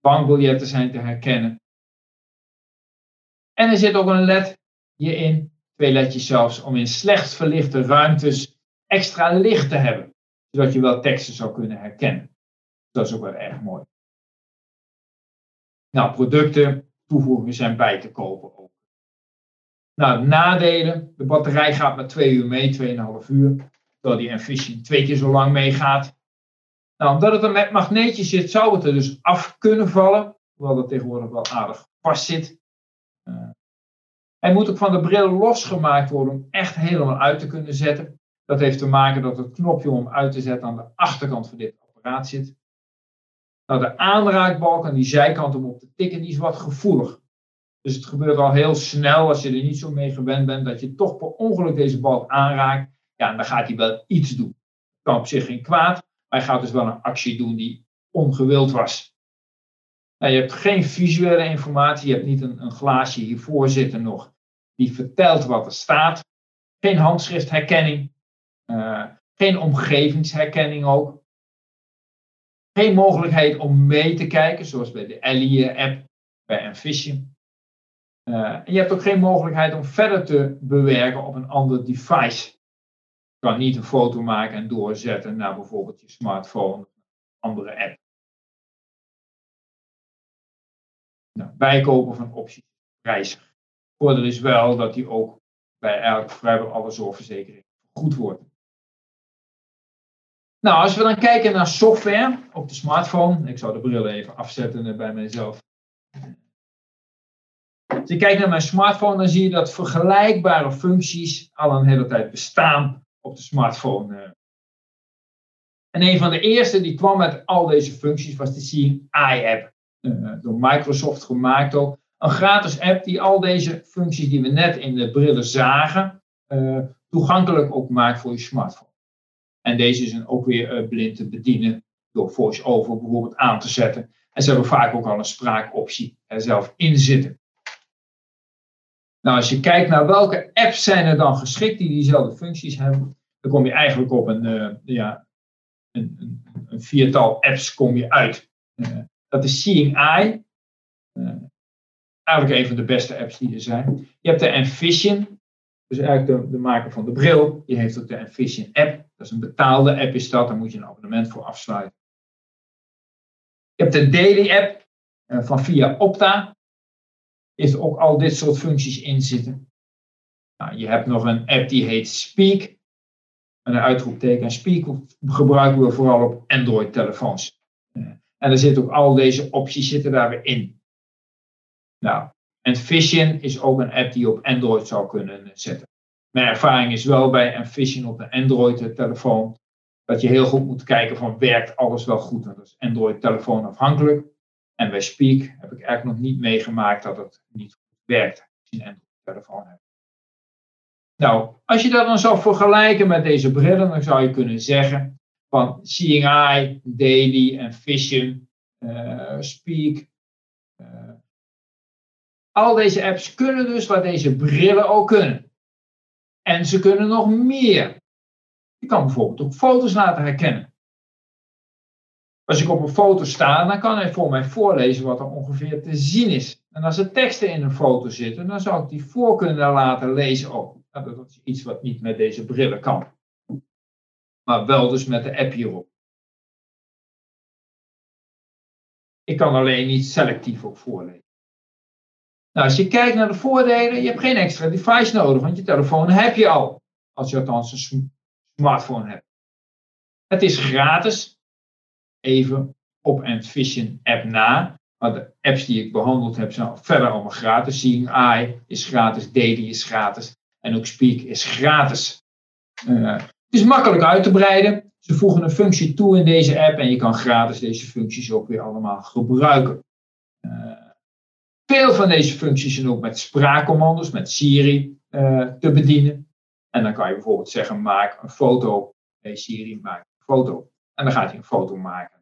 Bankbiljetten zijn te herkennen. En er zit ook een LED hierin, twee ledjes zelfs, om in slecht verlichte ruimtes extra licht te hebben. Zodat je wel teksten zou kunnen herkennen. Dat is ook wel erg mooi. Nou, producten toevoegen zijn bij te kopen ook. Nou, nadelen. De batterij gaat maar 2 uur mee, 2,5 uur. Terwijl die Envision twee keer zo lang meegaat. Nou, omdat het er met magneetjes zit, zou het er dus af kunnen vallen. Hoewel dat tegenwoordig wel aardig vast zit. Uh, hij moet ook van de bril losgemaakt worden om echt helemaal uit te kunnen zetten. Dat heeft te maken dat het knopje om uit te zetten aan de achterkant van dit apparaat zit. Nou, de aanraakbalk aan die zijkant om op te tikken, die is wat gevoelig. Dus het gebeurt al heel snel, als je er niet zo mee gewend bent, dat je toch per ongeluk deze balk aanraakt. Ja, dan gaat hij wel iets doen. Kan op zich geen kwaad, hij gaat dus wel een actie doen die ongewild was. Nou, je hebt geen visuele informatie, je hebt niet een, een glaasje hiervoor zitten nog, die vertelt wat er staat. Geen handschriftherkenning, uh, geen omgevingsherkenning ook. Geen mogelijkheid om mee te kijken, zoals bij de Ellie-app, bij Envision. Uh, en je hebt ook geen mogelijkheid om verder te bewerken op een ander device. Kan niet een foto maken en doorzetten naar bijvoorbeeld je smartphone andere app. Nou, bijkopen van opties prijzig. Voordeel is wel dat die ook bij eigenlijk vrijwel alle zorgverzekeringen goed wordt. Nou, als we dan kijken naar software op de smartphone. Ik zou de bril even afzetten bij mijzelf. Als je kijkt naar mijn smartphone, dan zie je dat vergelijkbare functies al een hele tijd bestaan op de smartphone. En een van de eerste die kwam met al deze functies was de Seeing Eye app. Eh, door Microsoft gemaakt ook. Een gratis app die al deze functies die we net in de brillen zagen, uh, toegankelijk ook maakt voor je smartphone. En deze is ook weer blind te bedienen door voice-over bijvoorbeeld aan te zetten. En ze hebben vaak ook al een spraakoptie er zelf in zitten. Nou, als je kijkt naar welke apps zijn er dan geschikt die diezelfde functies hebben, dan kom je eigenlijk op een, uh, ja, een, een, een, viertal apps kom je uit. Uh, dat is Seeing Eye. Uh, eigenlijk een van de beste apps die er zijn. Je hebt de Envision, dus eigenlijk de, de maker van de bril. Die heeft ook de Envision app. Dat is een betaalde app is dat, daar moet je een abonnement voor afsluiten. Je hebt de Daily app van Via Opta heeft ook al dit soort functies in zitten. Nou, je hebt nog een app die heet Speak. En een uitroepteken. Speak gebruiken we vooral op Android-telefoons. En er zitten ook al deze opties zitten daar weer in. Nou, en Vision is ook een app die je op Android zou kunnen zetten. Mijn ervaring is wel bij Envision op de Android-telefoon dat je heel goed moet kijken van werkt alles wel goed. dat is Android-telefoon afhankelijk. En bij Speak heb ik eigenlijk nog niet meegemaakt dat het niet goed werkt als je een Android-telefoon hebt. Nou, als je dat dan zou vergelijken met deze brillen, dan zou je kunnen zeggen van Seeing Eye, Daily en Vision, uh, Speak. Uh, al deze apps kunnen dus wat deze brillen ook kunnen. En ze kunnen nog meer. Je kan bijvoorbeeld ook foto's laten herkennen. Als ik op een foto sta, dan kan hij voor mij voorlezen wat er ongeveer te zien is. En als er teksten in een foto zitten, dan zou ik die voor kunnen laten lezen ook. Nou, dat is iets wat niet met deze brillen kan. Maar wel dus met de app hierop. Ik kan alleen niet selectief op voorlezen. Nou, als je kijkt naar de voordelen, je hebt geen extra device nodig, want je telefoon heb je al. Als je althans een smartphone hebt. Het is gratis, even op Envision app na. Maar de apps die ik behandeld heb zijn verder allemaal gratis. Seeing Eye is gratis, Daily is gratis en ook Speak is gratis. Uh, het is makkelijk uit te breiden. Ze voegen een functie toe in deze app en je kan gratis deze functies ook weer allemaal gebruiken. Uh, veel van deze functies zijn ook met spraakcommando's, met Siri uh, te bedienen. En dan kan je bijvoorbeeld zeggen: maak een foto. Hey Siri, maak een foto. En dan gaat hij een foto maken.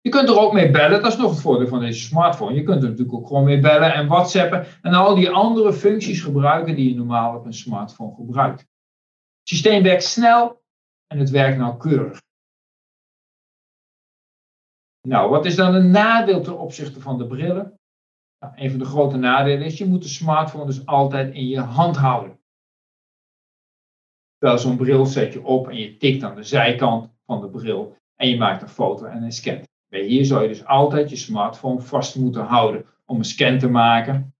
Je kunt er ook mee bellen, dat is nog het voordeel van deze smartphone. Je kunt er natuurlijk ook gewoon mee bellen en whatsappen en al die andere functies gebruiken die je normaal op een smartphone gebruikt. Het systeem werkt snel en het werkt nauwkeurig. Nou, wat is dan een nadeel ten opzichte van de brillen? Nou, een van de grote nadelen is, je moet de smartphone dus altijd in je hand houden. Terwijl zo'n bril zet je op en je tikt aan de zijkant van de bril en je maakt een foto en een scan. Bij hier zou je dus altijd je smartphone vast moeten houden om een scan te maken.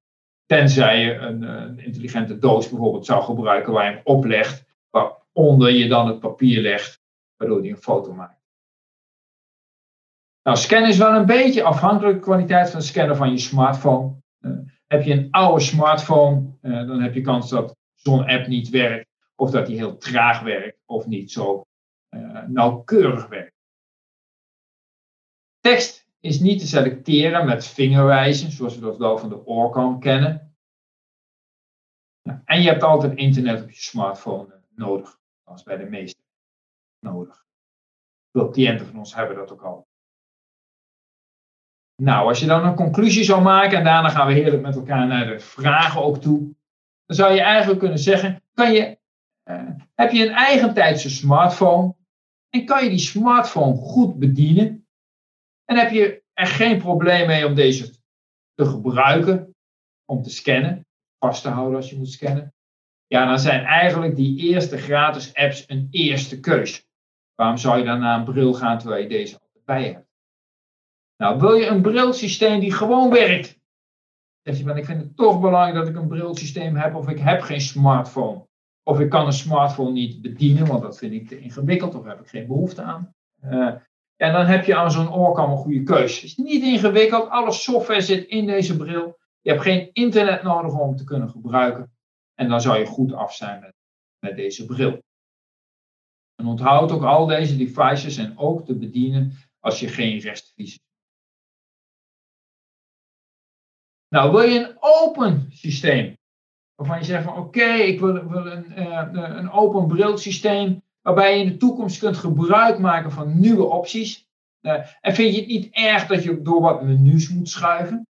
Tenzij je een, een intelligente doos bijvoorbeeld zou gebruiken waar je hem oplegt, waaronder je dan het papier legt, waardoor hij een foto maakt. Nou, scannen is wel een beetje afhankelijk van de kwaliteit van het scannen van je smartphone. Uh, heb je een oude smartphone, uh, dan heb je kans dat zo'n app niet werkt, of dat die heel traag werkt, of niet zo uh, nauwkeurig werkt. Tekst is niet te selecteren met vingerwijzen, zoals we dat wel van de Orcam kennen. Nou, en je hebt altijd internet op je smartphone nodig, zoals bij de meeste nodig. Veel cliënten van ons hebben dat ook al. Nou, als je dan een conclusie zou maken, en daarna gaan we heerlijk met elkaar naar de vragen ook toe, dan zou je eigenlijk kunnen zeggen: kan je, heb je een eigentijdse smartphone en kan je die smartphone goed bedienen? En heb je er geen probleem mee om deze te gebruiken, om te scannen, vast te houden als je moet scannen? Ja, dan zijn eigenlijk die eerste gratis apps een eerste keus. Waarom zou je dan naar een bril gaan terwijl je deze altijd bij hebt? Nou, wil je een brilsysteem die gewoon werkt? Zeg je van, ik vind het toch belangrijk dat ik een brilsysteem heb of ik heb geen smartphone. Of ik kan een smartphone niet bedienen, want dat vind ik te ingewikkeld of heb ik geen behoefte aan. Uh, en dan heb je aan zo'n oorkam een goede keuze. Het is niet ingewikkeld, alle software zit in deze bril. Je hebt geen internet nodig om te kunnen gebruiken. En dan zou je goed af zijn met, met deze bril. En onthoud ook al deze devices en ook te bedienen als je geen restvisie Nou, wil je een open systeem? Waarvan je zegt van oké, ik wil, wil een, uh, een open waarbij je in de toekomst kunt gebruik maken van nieuwe opties. Uh, en vind je het niet erg dat je door wat menus moet schuiven?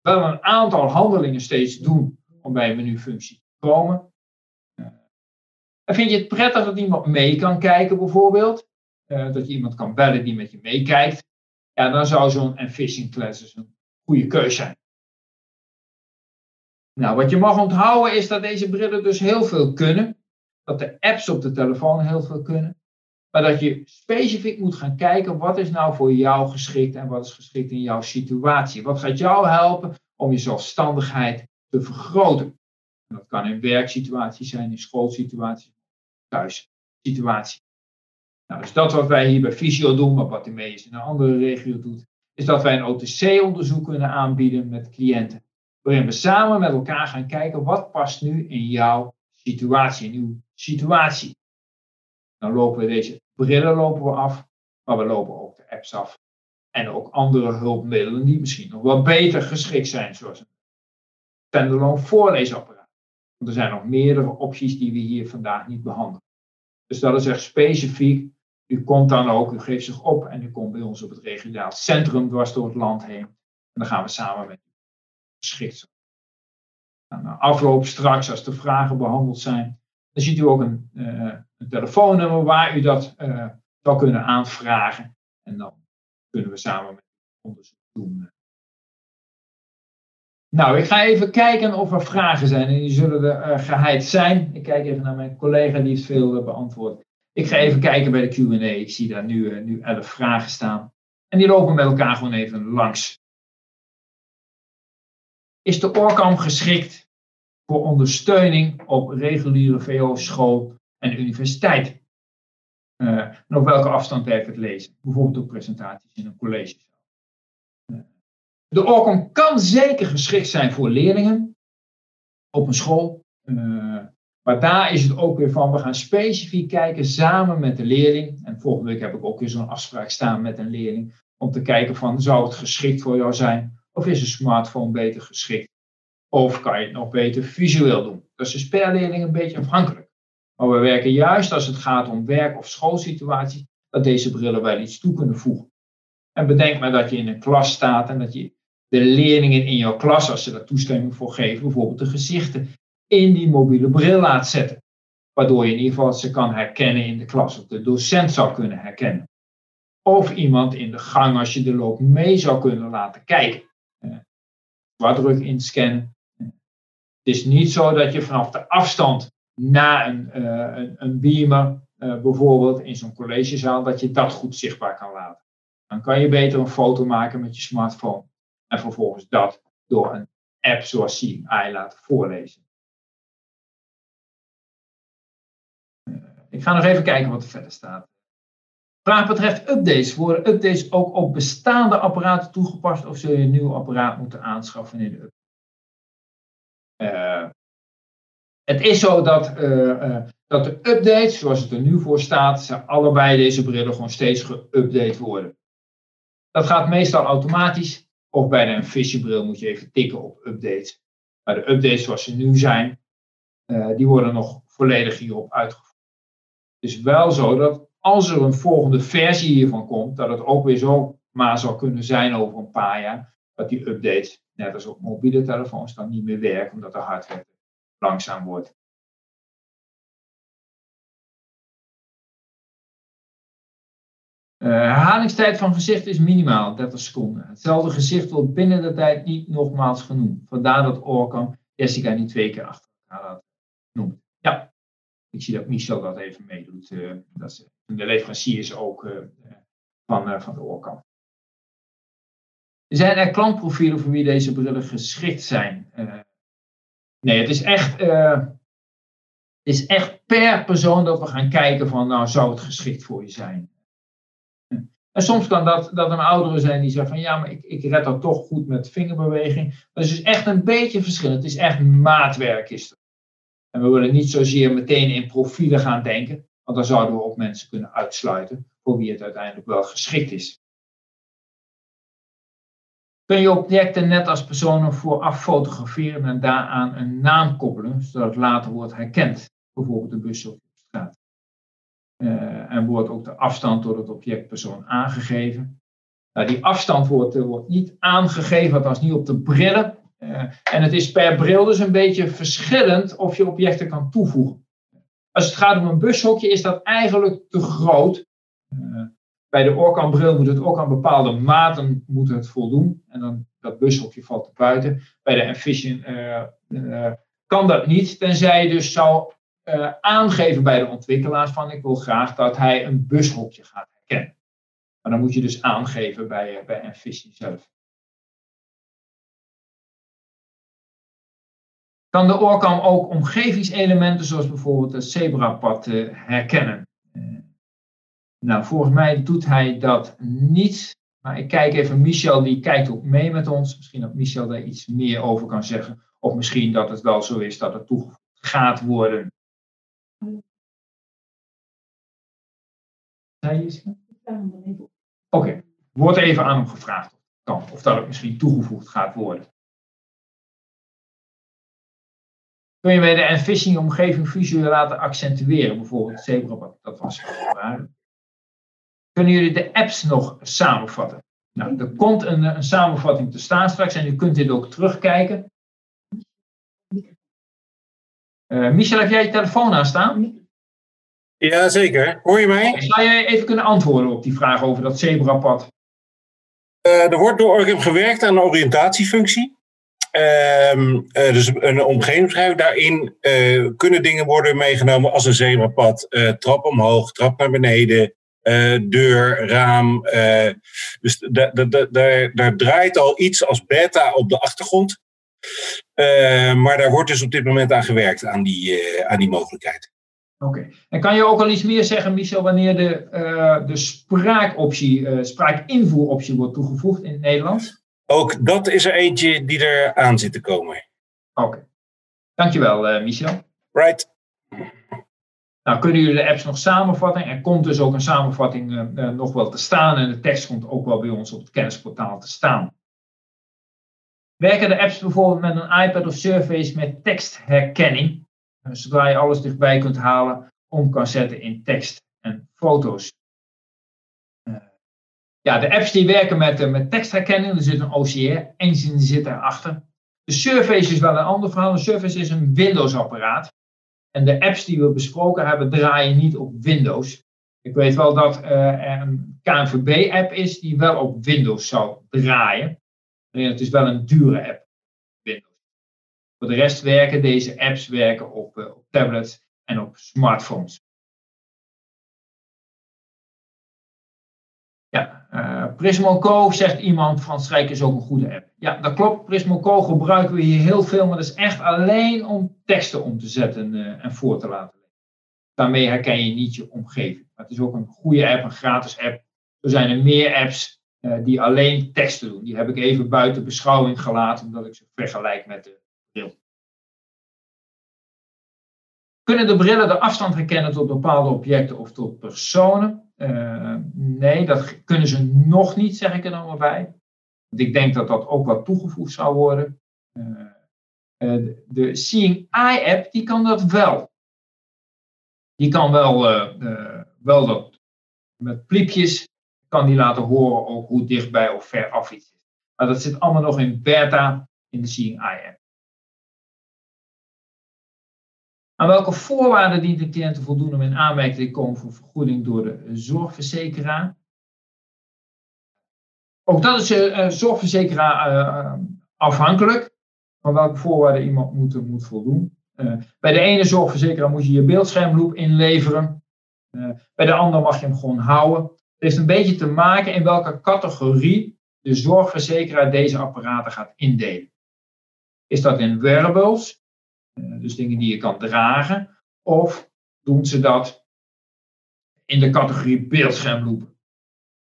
Wel een aantal handelingen steeds doen om bij een menufunctie te komen. En vind je het prettig dat iemand mee kan kijken bijvoorbeeld? dat je iemand kan bellen die met je meekijkt? Ja, dan zou zo'n Envision Classes een goede keus zijn. Nou, wat je mag onthouden is dat deze brillen dus heel veel kunnen. Dat de apps op de telefoon heel veel kunnen. Maar dat je specifiek moet gaan kijken wat is nou voor jou geschikt en wat is geschikt in jouw situatie. Wat gaat jou helpen om je zelfstandigheid te vergroten. En dat kan in werksituaties zijn, in schoolsituaties, thuissituaties. Nou, dus dat wat wij hier bij Visio doen, maar wat is in een andere regio doet, is dat wij een OTC-onderzoek kunnen aanbieden met cliënten. Waarin we samen met elkaar gaan kijken wat past nu in jouw situatie, in uw situatie. Dan lopen we deze brillen lopen we af, maar we lopen ook de apps af. En ook andere hulpmiddelen die misschien nog wel beter geschikt zijn, zoals een standalone voorleesapparaat. Want er zijn nog meerdere opties die we hier vandaag niet behandelen. Dus dat is echt specifiek u komt dan ook, u geeft zich op en u komt bij ons op het regionaal centrum dwars door het land heen. En dan gaan we samen met u geschikt. Nou, na afloop straks, als de vragen behandeld zijn, dan ziet u ook een, uh, een telefoonnummer waar u dat uh, zou kunnen aanvragen. En dan kunnen we samen met onderzoek doen. Nou, ik ga even kijken of er vragen zijn en die zullen er uh, geheid zijn. Ik kijk even naar mijn collega, die heeft veel beantwoord. Ik ga even kijken bij de Q&A. Ik zie daar nu, nu elf vragen staan. En die lopen met elkaar gewoon even langs. Is de ORCAM geschikt voor ondersteuning op reguliere VO, school en universiteit? Uh, en op welke afstand werkt het lezen? Bijvoorbeeld ook presentaties in een college. Uh, de ORCAM kan zeker geschikt zijn voor leerlingen op een school. Uh, maar daar is het ook weer van, we gaan specifiek kijken samen met de leerling. En volgende week heb ik ook weer zo'n afspraak staan met een leerling. Om te kijken van, zou het geschikt voor jou zijn? Of is een smartphone beter geschikt? Of kan je het nog beter visueel doen? Dat is dus per leerling een beetje afhankelijk. Maar we werken juist als het gaat om werk- of schoolsituaties, dat deze brillen wel iets toe kunnen voegen. En bedenk maar dat je in een klas staat en dat je de leerlingen in jouw klas, als ze daar toestemming voor geven, bijvoorbeeld de gezichten in die mobiele bril laat zetten. Waardoor je in ieder geval ze kan herkennen in de klas, of de docent zou kunnen herkennen. Of iemand in de gang, als je de loop mee zou kunnen laten kijken. Zwartdruk inscannen. Het is niet zo dat je vanaf de afstand na een, uh, een, een beamer, uh, bijvoorbeeld in zo'n collegezaal, dat je dat goed zichtbaar kan laten. Dan kan je beter een foto maken met je smartphone en vervolgens dat door een app zoals Eye laten voorlezen. Ik ga nog even kijken wat er verder staat. Vraag betreft updates. Worden updates ook op bestaande apparaten toegepast of zul je een nieuw apparaat moeten aanschaffen in de update? Uh, het is zo dat, uh, uh, dat de updates, zoals het er nu voor staat, ze allebei deze brillen gewoon steeds geüpdate worden. Dat gaat meestal automatisch. Of bij de Vision bril moet je even tikken op updates. Maar de updates zoals ze nu zijn, die worden nog volledig hierop uitgevoerd. Het is wel zo dat als er een volgende versie hiervan komt, dat het ook weer zo maar zou kunnen zijn over een paar jaar, dat die updates, net als op mobiele telefoons, dan niet meer werken, omdat de hardware langzaam wordt. Uh, herhalingstijd van gezicht is minimaal 30 seconden. Hetzelfde gezicht wordt binnen de tijd niet nogmaals genoemd. Vandaar dat Orkan Jessica niet twee keer achter elkaar had genoemd. Ja, ik zie dat Michel dat even meedoet. Uh, dat is de leveranciers ook uh, van, van de Orkan. Zijn er klantprofielen voor wie deze brillen geschikt zijn? Nee, het is echt, is echt per persoon dat we gaan kijken van, nou, zou het geschikt voor je zijn? En soms kan dat, dat een oudere zijn die zegt van, ja, maar ik, ik red dat toch goed met vingerbeweging. Dat is dus echt een beetje verschillend. Het is echt maatwerk is. En we willen niet zozeer meteen in profielen gaan denken, want dan zouden we ook mensen kunnen uitsluiten voor wie het uiteindelijk wel geschikt is. Kun je objecten net als personen vooraf fotograferen en daaraan een naam koppelen, zodat het later wordt herkend, bijvoorbeeld de bus op straat. Uh, en wordt ook de afstand door het object persoon aangegeven. Nou, die afstand wordt, uh, wordt niet aangegeven, althans niet op de brillen. Uh, en het is per bril dus een beetje verschillend of je objecten kan toevoegen. Als het gaat om een bushokje is dat eigenlijk te groot. Bij de Orkan-bril moet het ook aan bepaalde maten moet het voldoen. En dan dat bushokje valt er buiten. Bij de Envision uh, uh, kan dat niet, tenzij je dus zou uh, aangeven bij de ontwikkelaars van ik wil graag dat hij een bushokje gaat herkennen. Maar dan moet je dus aangeven bij, bij Envision zelf. Kan de Orcam ook omgevingselementen zoals bijvoorbeeld het zebrapad herkennen? Nou, volgens mij doet hij dat niet. Maar ik kijk even, Michel die kijkt ook mee met ons. Misschien dat Michel daar iets meer over kan zeggen. Of misschien dat het wel zo is dat het toegevoegd gaat worden. Oké, wordt even aan hem gevraagd of dat het misschien toegevoegd gaat worden. Kun je bij de envisioning omgeving visueel laten accentueren, bijvoorbeeld zebra, dat was waar kunnen jullie de apps nog samenvatten. Nou, er komt een, een samenvatting te staan straks en u kunt dit ook terugkijken. Uh, Michel, heb jij je telefoon aanstaan? Ja, zeker. Hoor je mij? Zou jij even kunnen antwoorden op die vraag over dat zebrapad? Uh, er wordt door gewerkt aan een oriëntatiefunctie. Uh, dus een omgevingsbeschrijving. Daarin kunnen dingen worden meegenomen als een zebrapad. trap omhoog, trap naar beneden, deur, raam. Dus daar draait al iets als beta op de achtergrond. Uh, maar daar wordt dus op dit moment aan gewerkt, aan die, aan die mogelijkheid. Oké. En kan je ook al iets meer zeggen, Michel, wanneer de, de spraakoptie, spraakinvoeroptie wordt toegevoegd in het Nederlands? Ook dat is er eentje die er aan zit te komen. Oké. Okay. Dankjewel, Michel. Right. Nou, kunnen jullie de apps nog samenvatten? Er komt dus ook een samenvatting uh, nog wel te staan en de tekst komt ook wel bij ons op het kennisportaal te staan. Werken de apps bijvoorbeeld met een iPad of Surface met tekstherkenning, uh, zodra je alles dichtbij kunt halen, om kan zetten in tekst en foto's? Ja, de apps die werken met, uh, met tekstherkenning. Er zit een OCR-engine zit daarachter. De Surface is wel een ander verhaal. De Surface is een Windows-apparaat. En de apps die we besproken hebben draaien niet op Windows. Ik weet wel dat er een KNVB-app is die wel op Windows zou draaien. Alleen het is wel een dure app. Windows. Voor de rest werken deze apps werken op, op tablets en op smartphones. Uh, zegt iemand, Frans Strijk is ook een goede app. Ja, dat klopt. Prismo Co gebruiken we hier heel veel, maar dat is echt alleen om teksten om te zetten uh, en voor te laten. Daarmee herken je niet je omgeving. Het is ook een goede app, een gratis app. Er zijn er meer apps uh, die alleen teksten doen. Die heb ik even buiten beschouwing gelaten, omdat ik ze vergelijk met de bril. Kunnen de brillen de afstand herkennen tot bepaalde objecten of tot personen? Uh, nee, dat kunnen ze nog niet, zeg ik er dan maar bij. Want ik denk dat dat ook wat toegevoegd zou worden. Uh, uh, de Seeing Eye app, die kan dat wel. Die kan wel, wel dat met pliepjes, kan die laten horen ook hoe dichtbij of ver af iets is. Maar dat zit allemaal nog in beta in de Seeing Eye app. Aan welke voorwaarden dient de cliënt te voldoen om in aanmerking te komen voor vergoeding door de zorgverzekeraar? Ook dat is uh, zorgverzekeraar uh, afhankelijk van welke voorwaarden iemand moet, moet voldoen. Bij de ene zorgverzekeraar moet je je beeldschermloop inleveren. bij de andere mag je hem gewoon houden. Het heeft een beetje te maken in welke categorie de zorgverzekeraar deze apparaten gaat indelen. Is dat in wearables? Dus dingen die je kan dragen. Of doen ze dat in de categorie beeldschermloepen.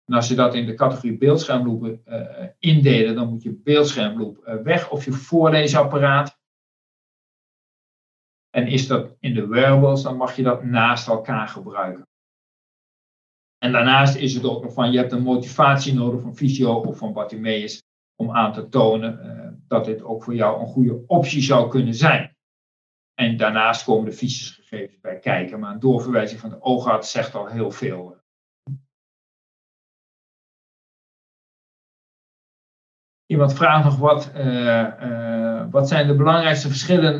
En als je dat in de categorie beeldschermloepen uh, indelen, dan moet je beeldschermloop uh, weg of je voorleesapparaat. En is dat in de wearables, dan mag je dat naast elkaar gebruiken. En daarnaast is het ook nog van, je hebt een motivatie nodig van Visio of van Bartimeus om aan te tonen dat dit ook voor jou een goede optie zou kunnen zijn. En daarnaast komen de gegevens bij kijken, maar een doorverwijzing van de oogarts zegt al heel veel. Iemand vraagt nog wat, uh, uh, wat zijn de belangrijkste verschillen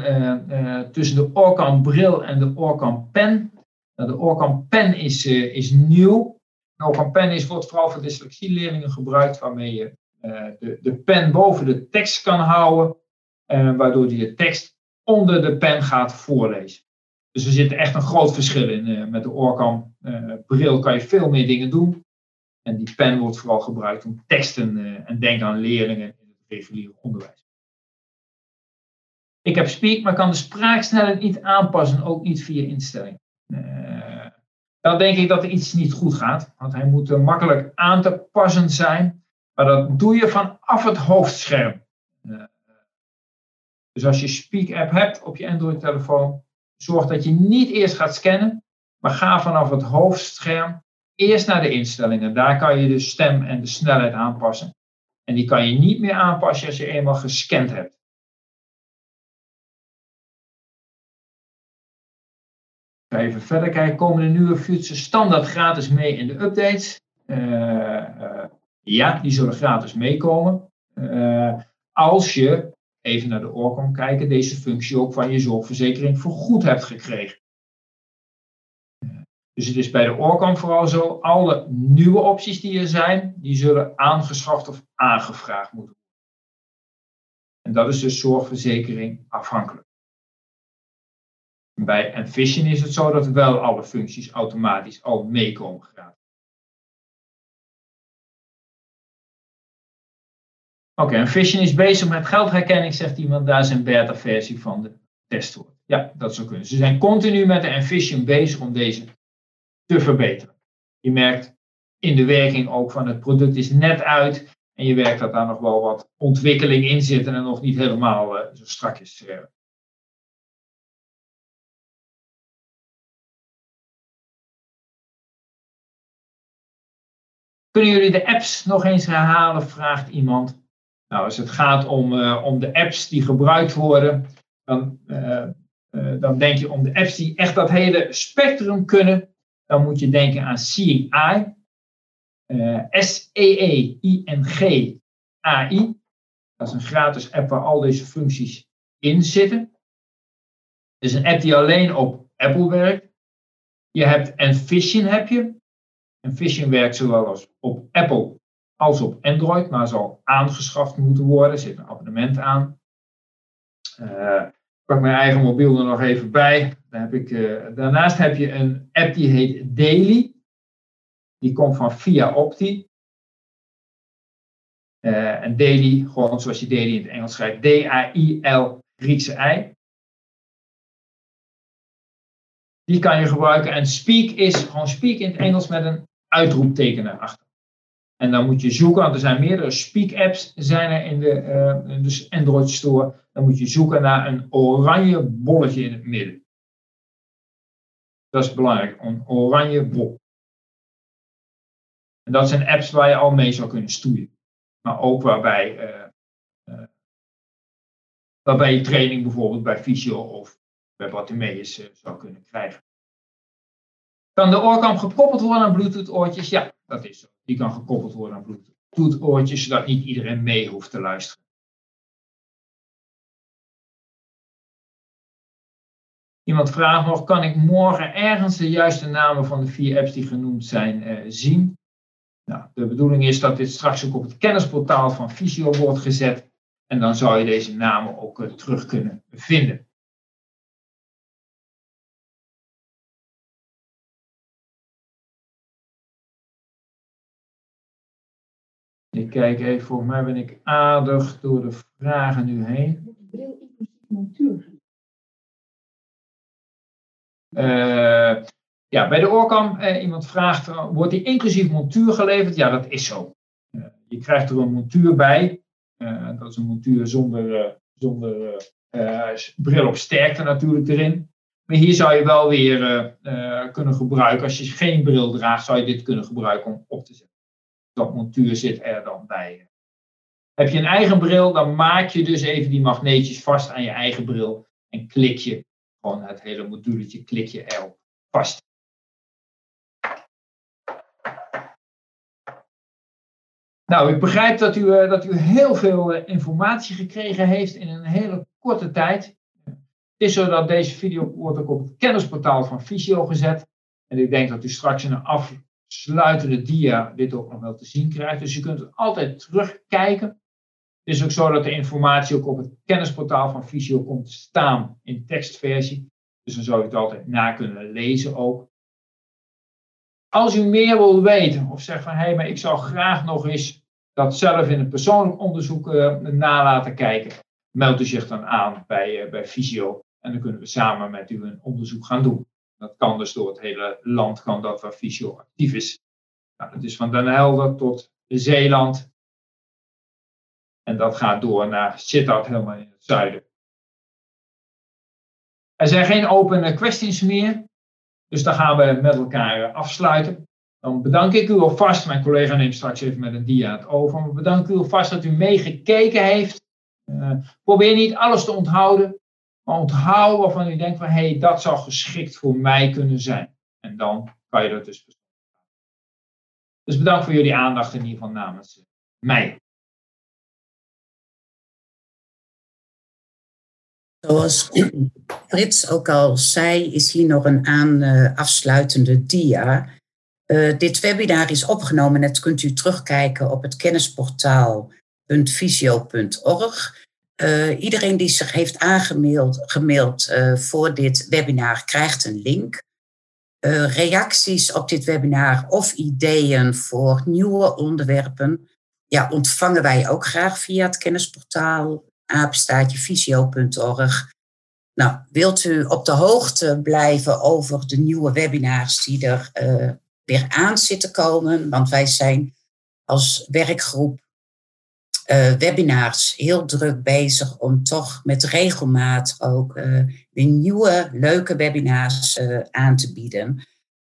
uh, tussen de Orcam bril en de Orcam pen. Nou, de Orcam pen is, is nieuw. De Orcam pen is, wordt vooral voor dyslexieleerlingen gebruikt, waarmee je de, de pen boven de tekst kan houden, waardoor je de tekst onder de pen gaat voorlezen. Dus er zit echt een groot verschil in. Uh, met de Orcam uh, bril kan je veel meer dingen doen. En die pen wordt vooral gebruikt om teksten uh, en denk aan leerlingen in het reguliere onderwijs. Ik heb Speak, maar kan de spraaksnelheid niet aanpassen, ook niet via instellingen. dan denk ik dat er iets niet goed gaat, want hij moet makkelijk aan te passen zijn. Maar dat doe je vanaf het hoofdscherm. Dus als je Speak app hebt op je Android telefoon, zorg dat je niet eerst gaat scannen, maar ga vanaf het hoofdscherm eerst naar de instellingen. Daar kan je de stem en de snelheid aanpassen. En die kan je niet meer aanpassen als je eenmaal gescand hebt. ga even verder kijken. Komen de nieuwe features standaard gratis mee in de updates? Uh, uh, ja, die zullen gratis meekomen. Uh, als je even naar de Orcom kijken, deze functie ook van je zorgverzekering vergoed hebt gekregen. Dus het is bij de Orcom vooral zo, alle nieuwe opties die er zijn, die zullen aangeschaft of aangevraagd moeten worden. En dat is dus zorgverzekering afhankelijk. Bij Envision is het zo dat wel alle functies automatisch al meekomen gratis. Okay, en Vision is bezig met geldherkenning, zegt iemand. Daar is een beta-versie van de testwoord. Ja, dat zou kunnen. Ze zijn continu met de Envision bezig om deze te verbeteren. Je merkt in de werking ook van het product is net uit. En je merkt dat daar nog wel wat ontwikkeling in zit en nog niet helemaal uh, zo strak is. Uh. Kunnen jullie de apps nog eens herhalen? Vraagt iemand. Nou, als het gaat om, uh, om de apps die gebruikt worden, dan, uh, uh, dan denk je om de apps die echt dat hele spectrum kunnen, dan moet je denken aan Seeing Eye. uh, S-E-E-I-N-G AI. Dat is een gratis app waar al deze functies in zitten. Het is een app die alleen op Apple werkt. Je hebt Envision heb je. Envision werkt zowel als op Apple als op Android, maar zal aangeschaft moeten worden. Er zit een abonnement aan. Uh, ik pak mijn eigen mobiel er nog even bij. Heb ik, uh, daarnaast heb je een app die heet Daily. Die komt van Via Opti. Uh, en Daily, gewoon zoals je Daily in het Engels schrijft, D-A-I-L, Griekse I. Die kan je gebruiken. En Speak is gewoon Speak in het Engels met een uitroepteken erachter. En dan moet je zoeken, want er zijn meerdere Speak-apps zijn er in de, de Android Store. Dan moet je zoeken naar een oranje bolletje in het midden. Dat is belangrijk, een oranje bol. En dat zijn apps waar je al mee zou kunnen stoeien. Maar ook waarbij, uh, uh, waarbij je training bijvoorbeeld bij Fysio of bij Bartimeus uh, zou kunnen krijgen. Kan de oorkam gekoppeld worden aan Bluetooth oortjes? Ja, dat is zo. Die kan gekoppeld worden aan Bluetooth oortjes, zodat niet iedereen mee hoeft te luisteren. Iemand vraagt nog, kan ik morgen ergens de juiste namen van de vier apps die genoemd zijn uh, zien? Nou, de bedoeling is dat dit straks ook op het kennisportaal van Visio wordt gezet. En dan zou je deze namen ook uh, terug kunnen vinden. Ik kijk even, volgens mij ben ik aardig door de vragen nu heen. Bril inclusief montuur. Uh, ja, bij de oorkam, uh, iemand vraagt, wordt die inclusief montuur geleverd? Ja, dat is zo. je krijgt er een montuur bij. dat is een montuur zonder, zonder bril op sterkte natuurlijk erin. Maar hier zou je wel weer kunnen gebruiken. Als je geen bril draagt, zou je dit kunnen gebruiken om op te zetten. Dat montuur zit er dan bij. Heb je een eigen bril, dan maak je dus even die magneetjes vast aan je eigen bril. En klik je gewoon het hele moduletje, klik je erop vast. Nou, ik begrijp dat u, uh, dat u heel veel uh, informatie gekregen heeft in een hele korte tijd. Het is zo dat deze video wordt ook op het kennisportaal van Visio gezet. En ik denk dat u straks in een afsluitende dia dit ook nog wel te zien krijgt. Dus u kunt het altijd terugkijken. Het is ook zo dat de informatie ook op het kennisportaal van Visio komt staan in tekstversie. Dus dan zou u het altijd na kunnen lezen ook. Als u meer wil weten of zegt van hé, hey, maar ik zou graag nog eens dat zelf in een persoonlijk onderzoek uh, nalaten kijken, meld u zich dan aan bij, uh, bij Visio en dan kunnen we samen met u een onderzoek gaan doen. Dat kan dus door het hele land, kan dat waar Visio actief is. Nou, dat is van Den Helder tot Zeeland. En dat gaat door naar Sittard, helemaal in het zuiden. Er zijn geen open questions meer. Dus dan gaan we met elkaar afsluiten. Dan bedank ik u alvast. Mijn collega neemt straks even met een dia het over. Maar bedank u alvast dat u meegekeken heeft. Uh, probeer niet alles te onthouden. Maar onthoud waarvan u denkt van hé, hey, dat zou geschikt voor mij kunnen zijn. En dan kan je dat dus Dus bedankt voor jullie aandacht in ieder geval namens mij. Zoals Frits ook al zei, is hier nog een aan uh, afsluitende dia. Uh, dit webinar is opgenomen en kunt u terugkijken op het kennisportaal.visio.org. Uh, iedereen die zich heeft aangemaild gemaild, voor dit webinar krijgt een link. reacties op dit webinar of ideeën voor nieuwe onderwerpen ja, ontvangen wij ook graag via het kennisportaal apenstaatjevisio.org. Nou, wilt u op de hoogte blijven over de nieuwe webinars die er weer aan zitten komen? Want wij zijn als werkgroep uh, webinars heel druk bezig om toch met regelmaat ook uh, weer nieuwe leuke webinars aan te bieden.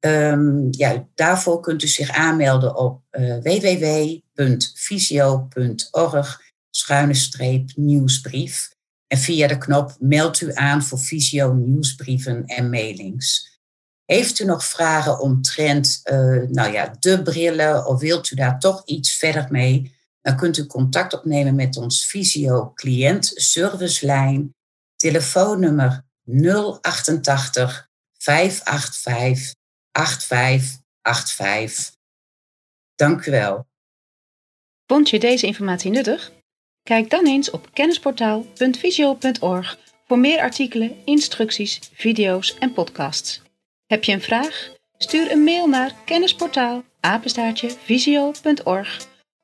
Um, ja, daarvoor kunt u zich aanmelden op www.visio.org schuine streep nieuwsbrief. En via de knop meld u aan voor visio nieuwsbrieven en mailings. Heeft u nog vragen omtrent nou ja, de brillen of wilt u daar toch iets verder mee? Dan kunt u contact opnemen met ons Visio cliënt servicelijn. Telefoonnummer 088 585 8585. Dank u wel. Vond je deze informatie nuttig? Kijk dan eens op kennisportaal.visio.org voor meer artikelen, instructies, video's en podcasts. Heb je een vraag? Stuur een mail naar kennisportaal visio.org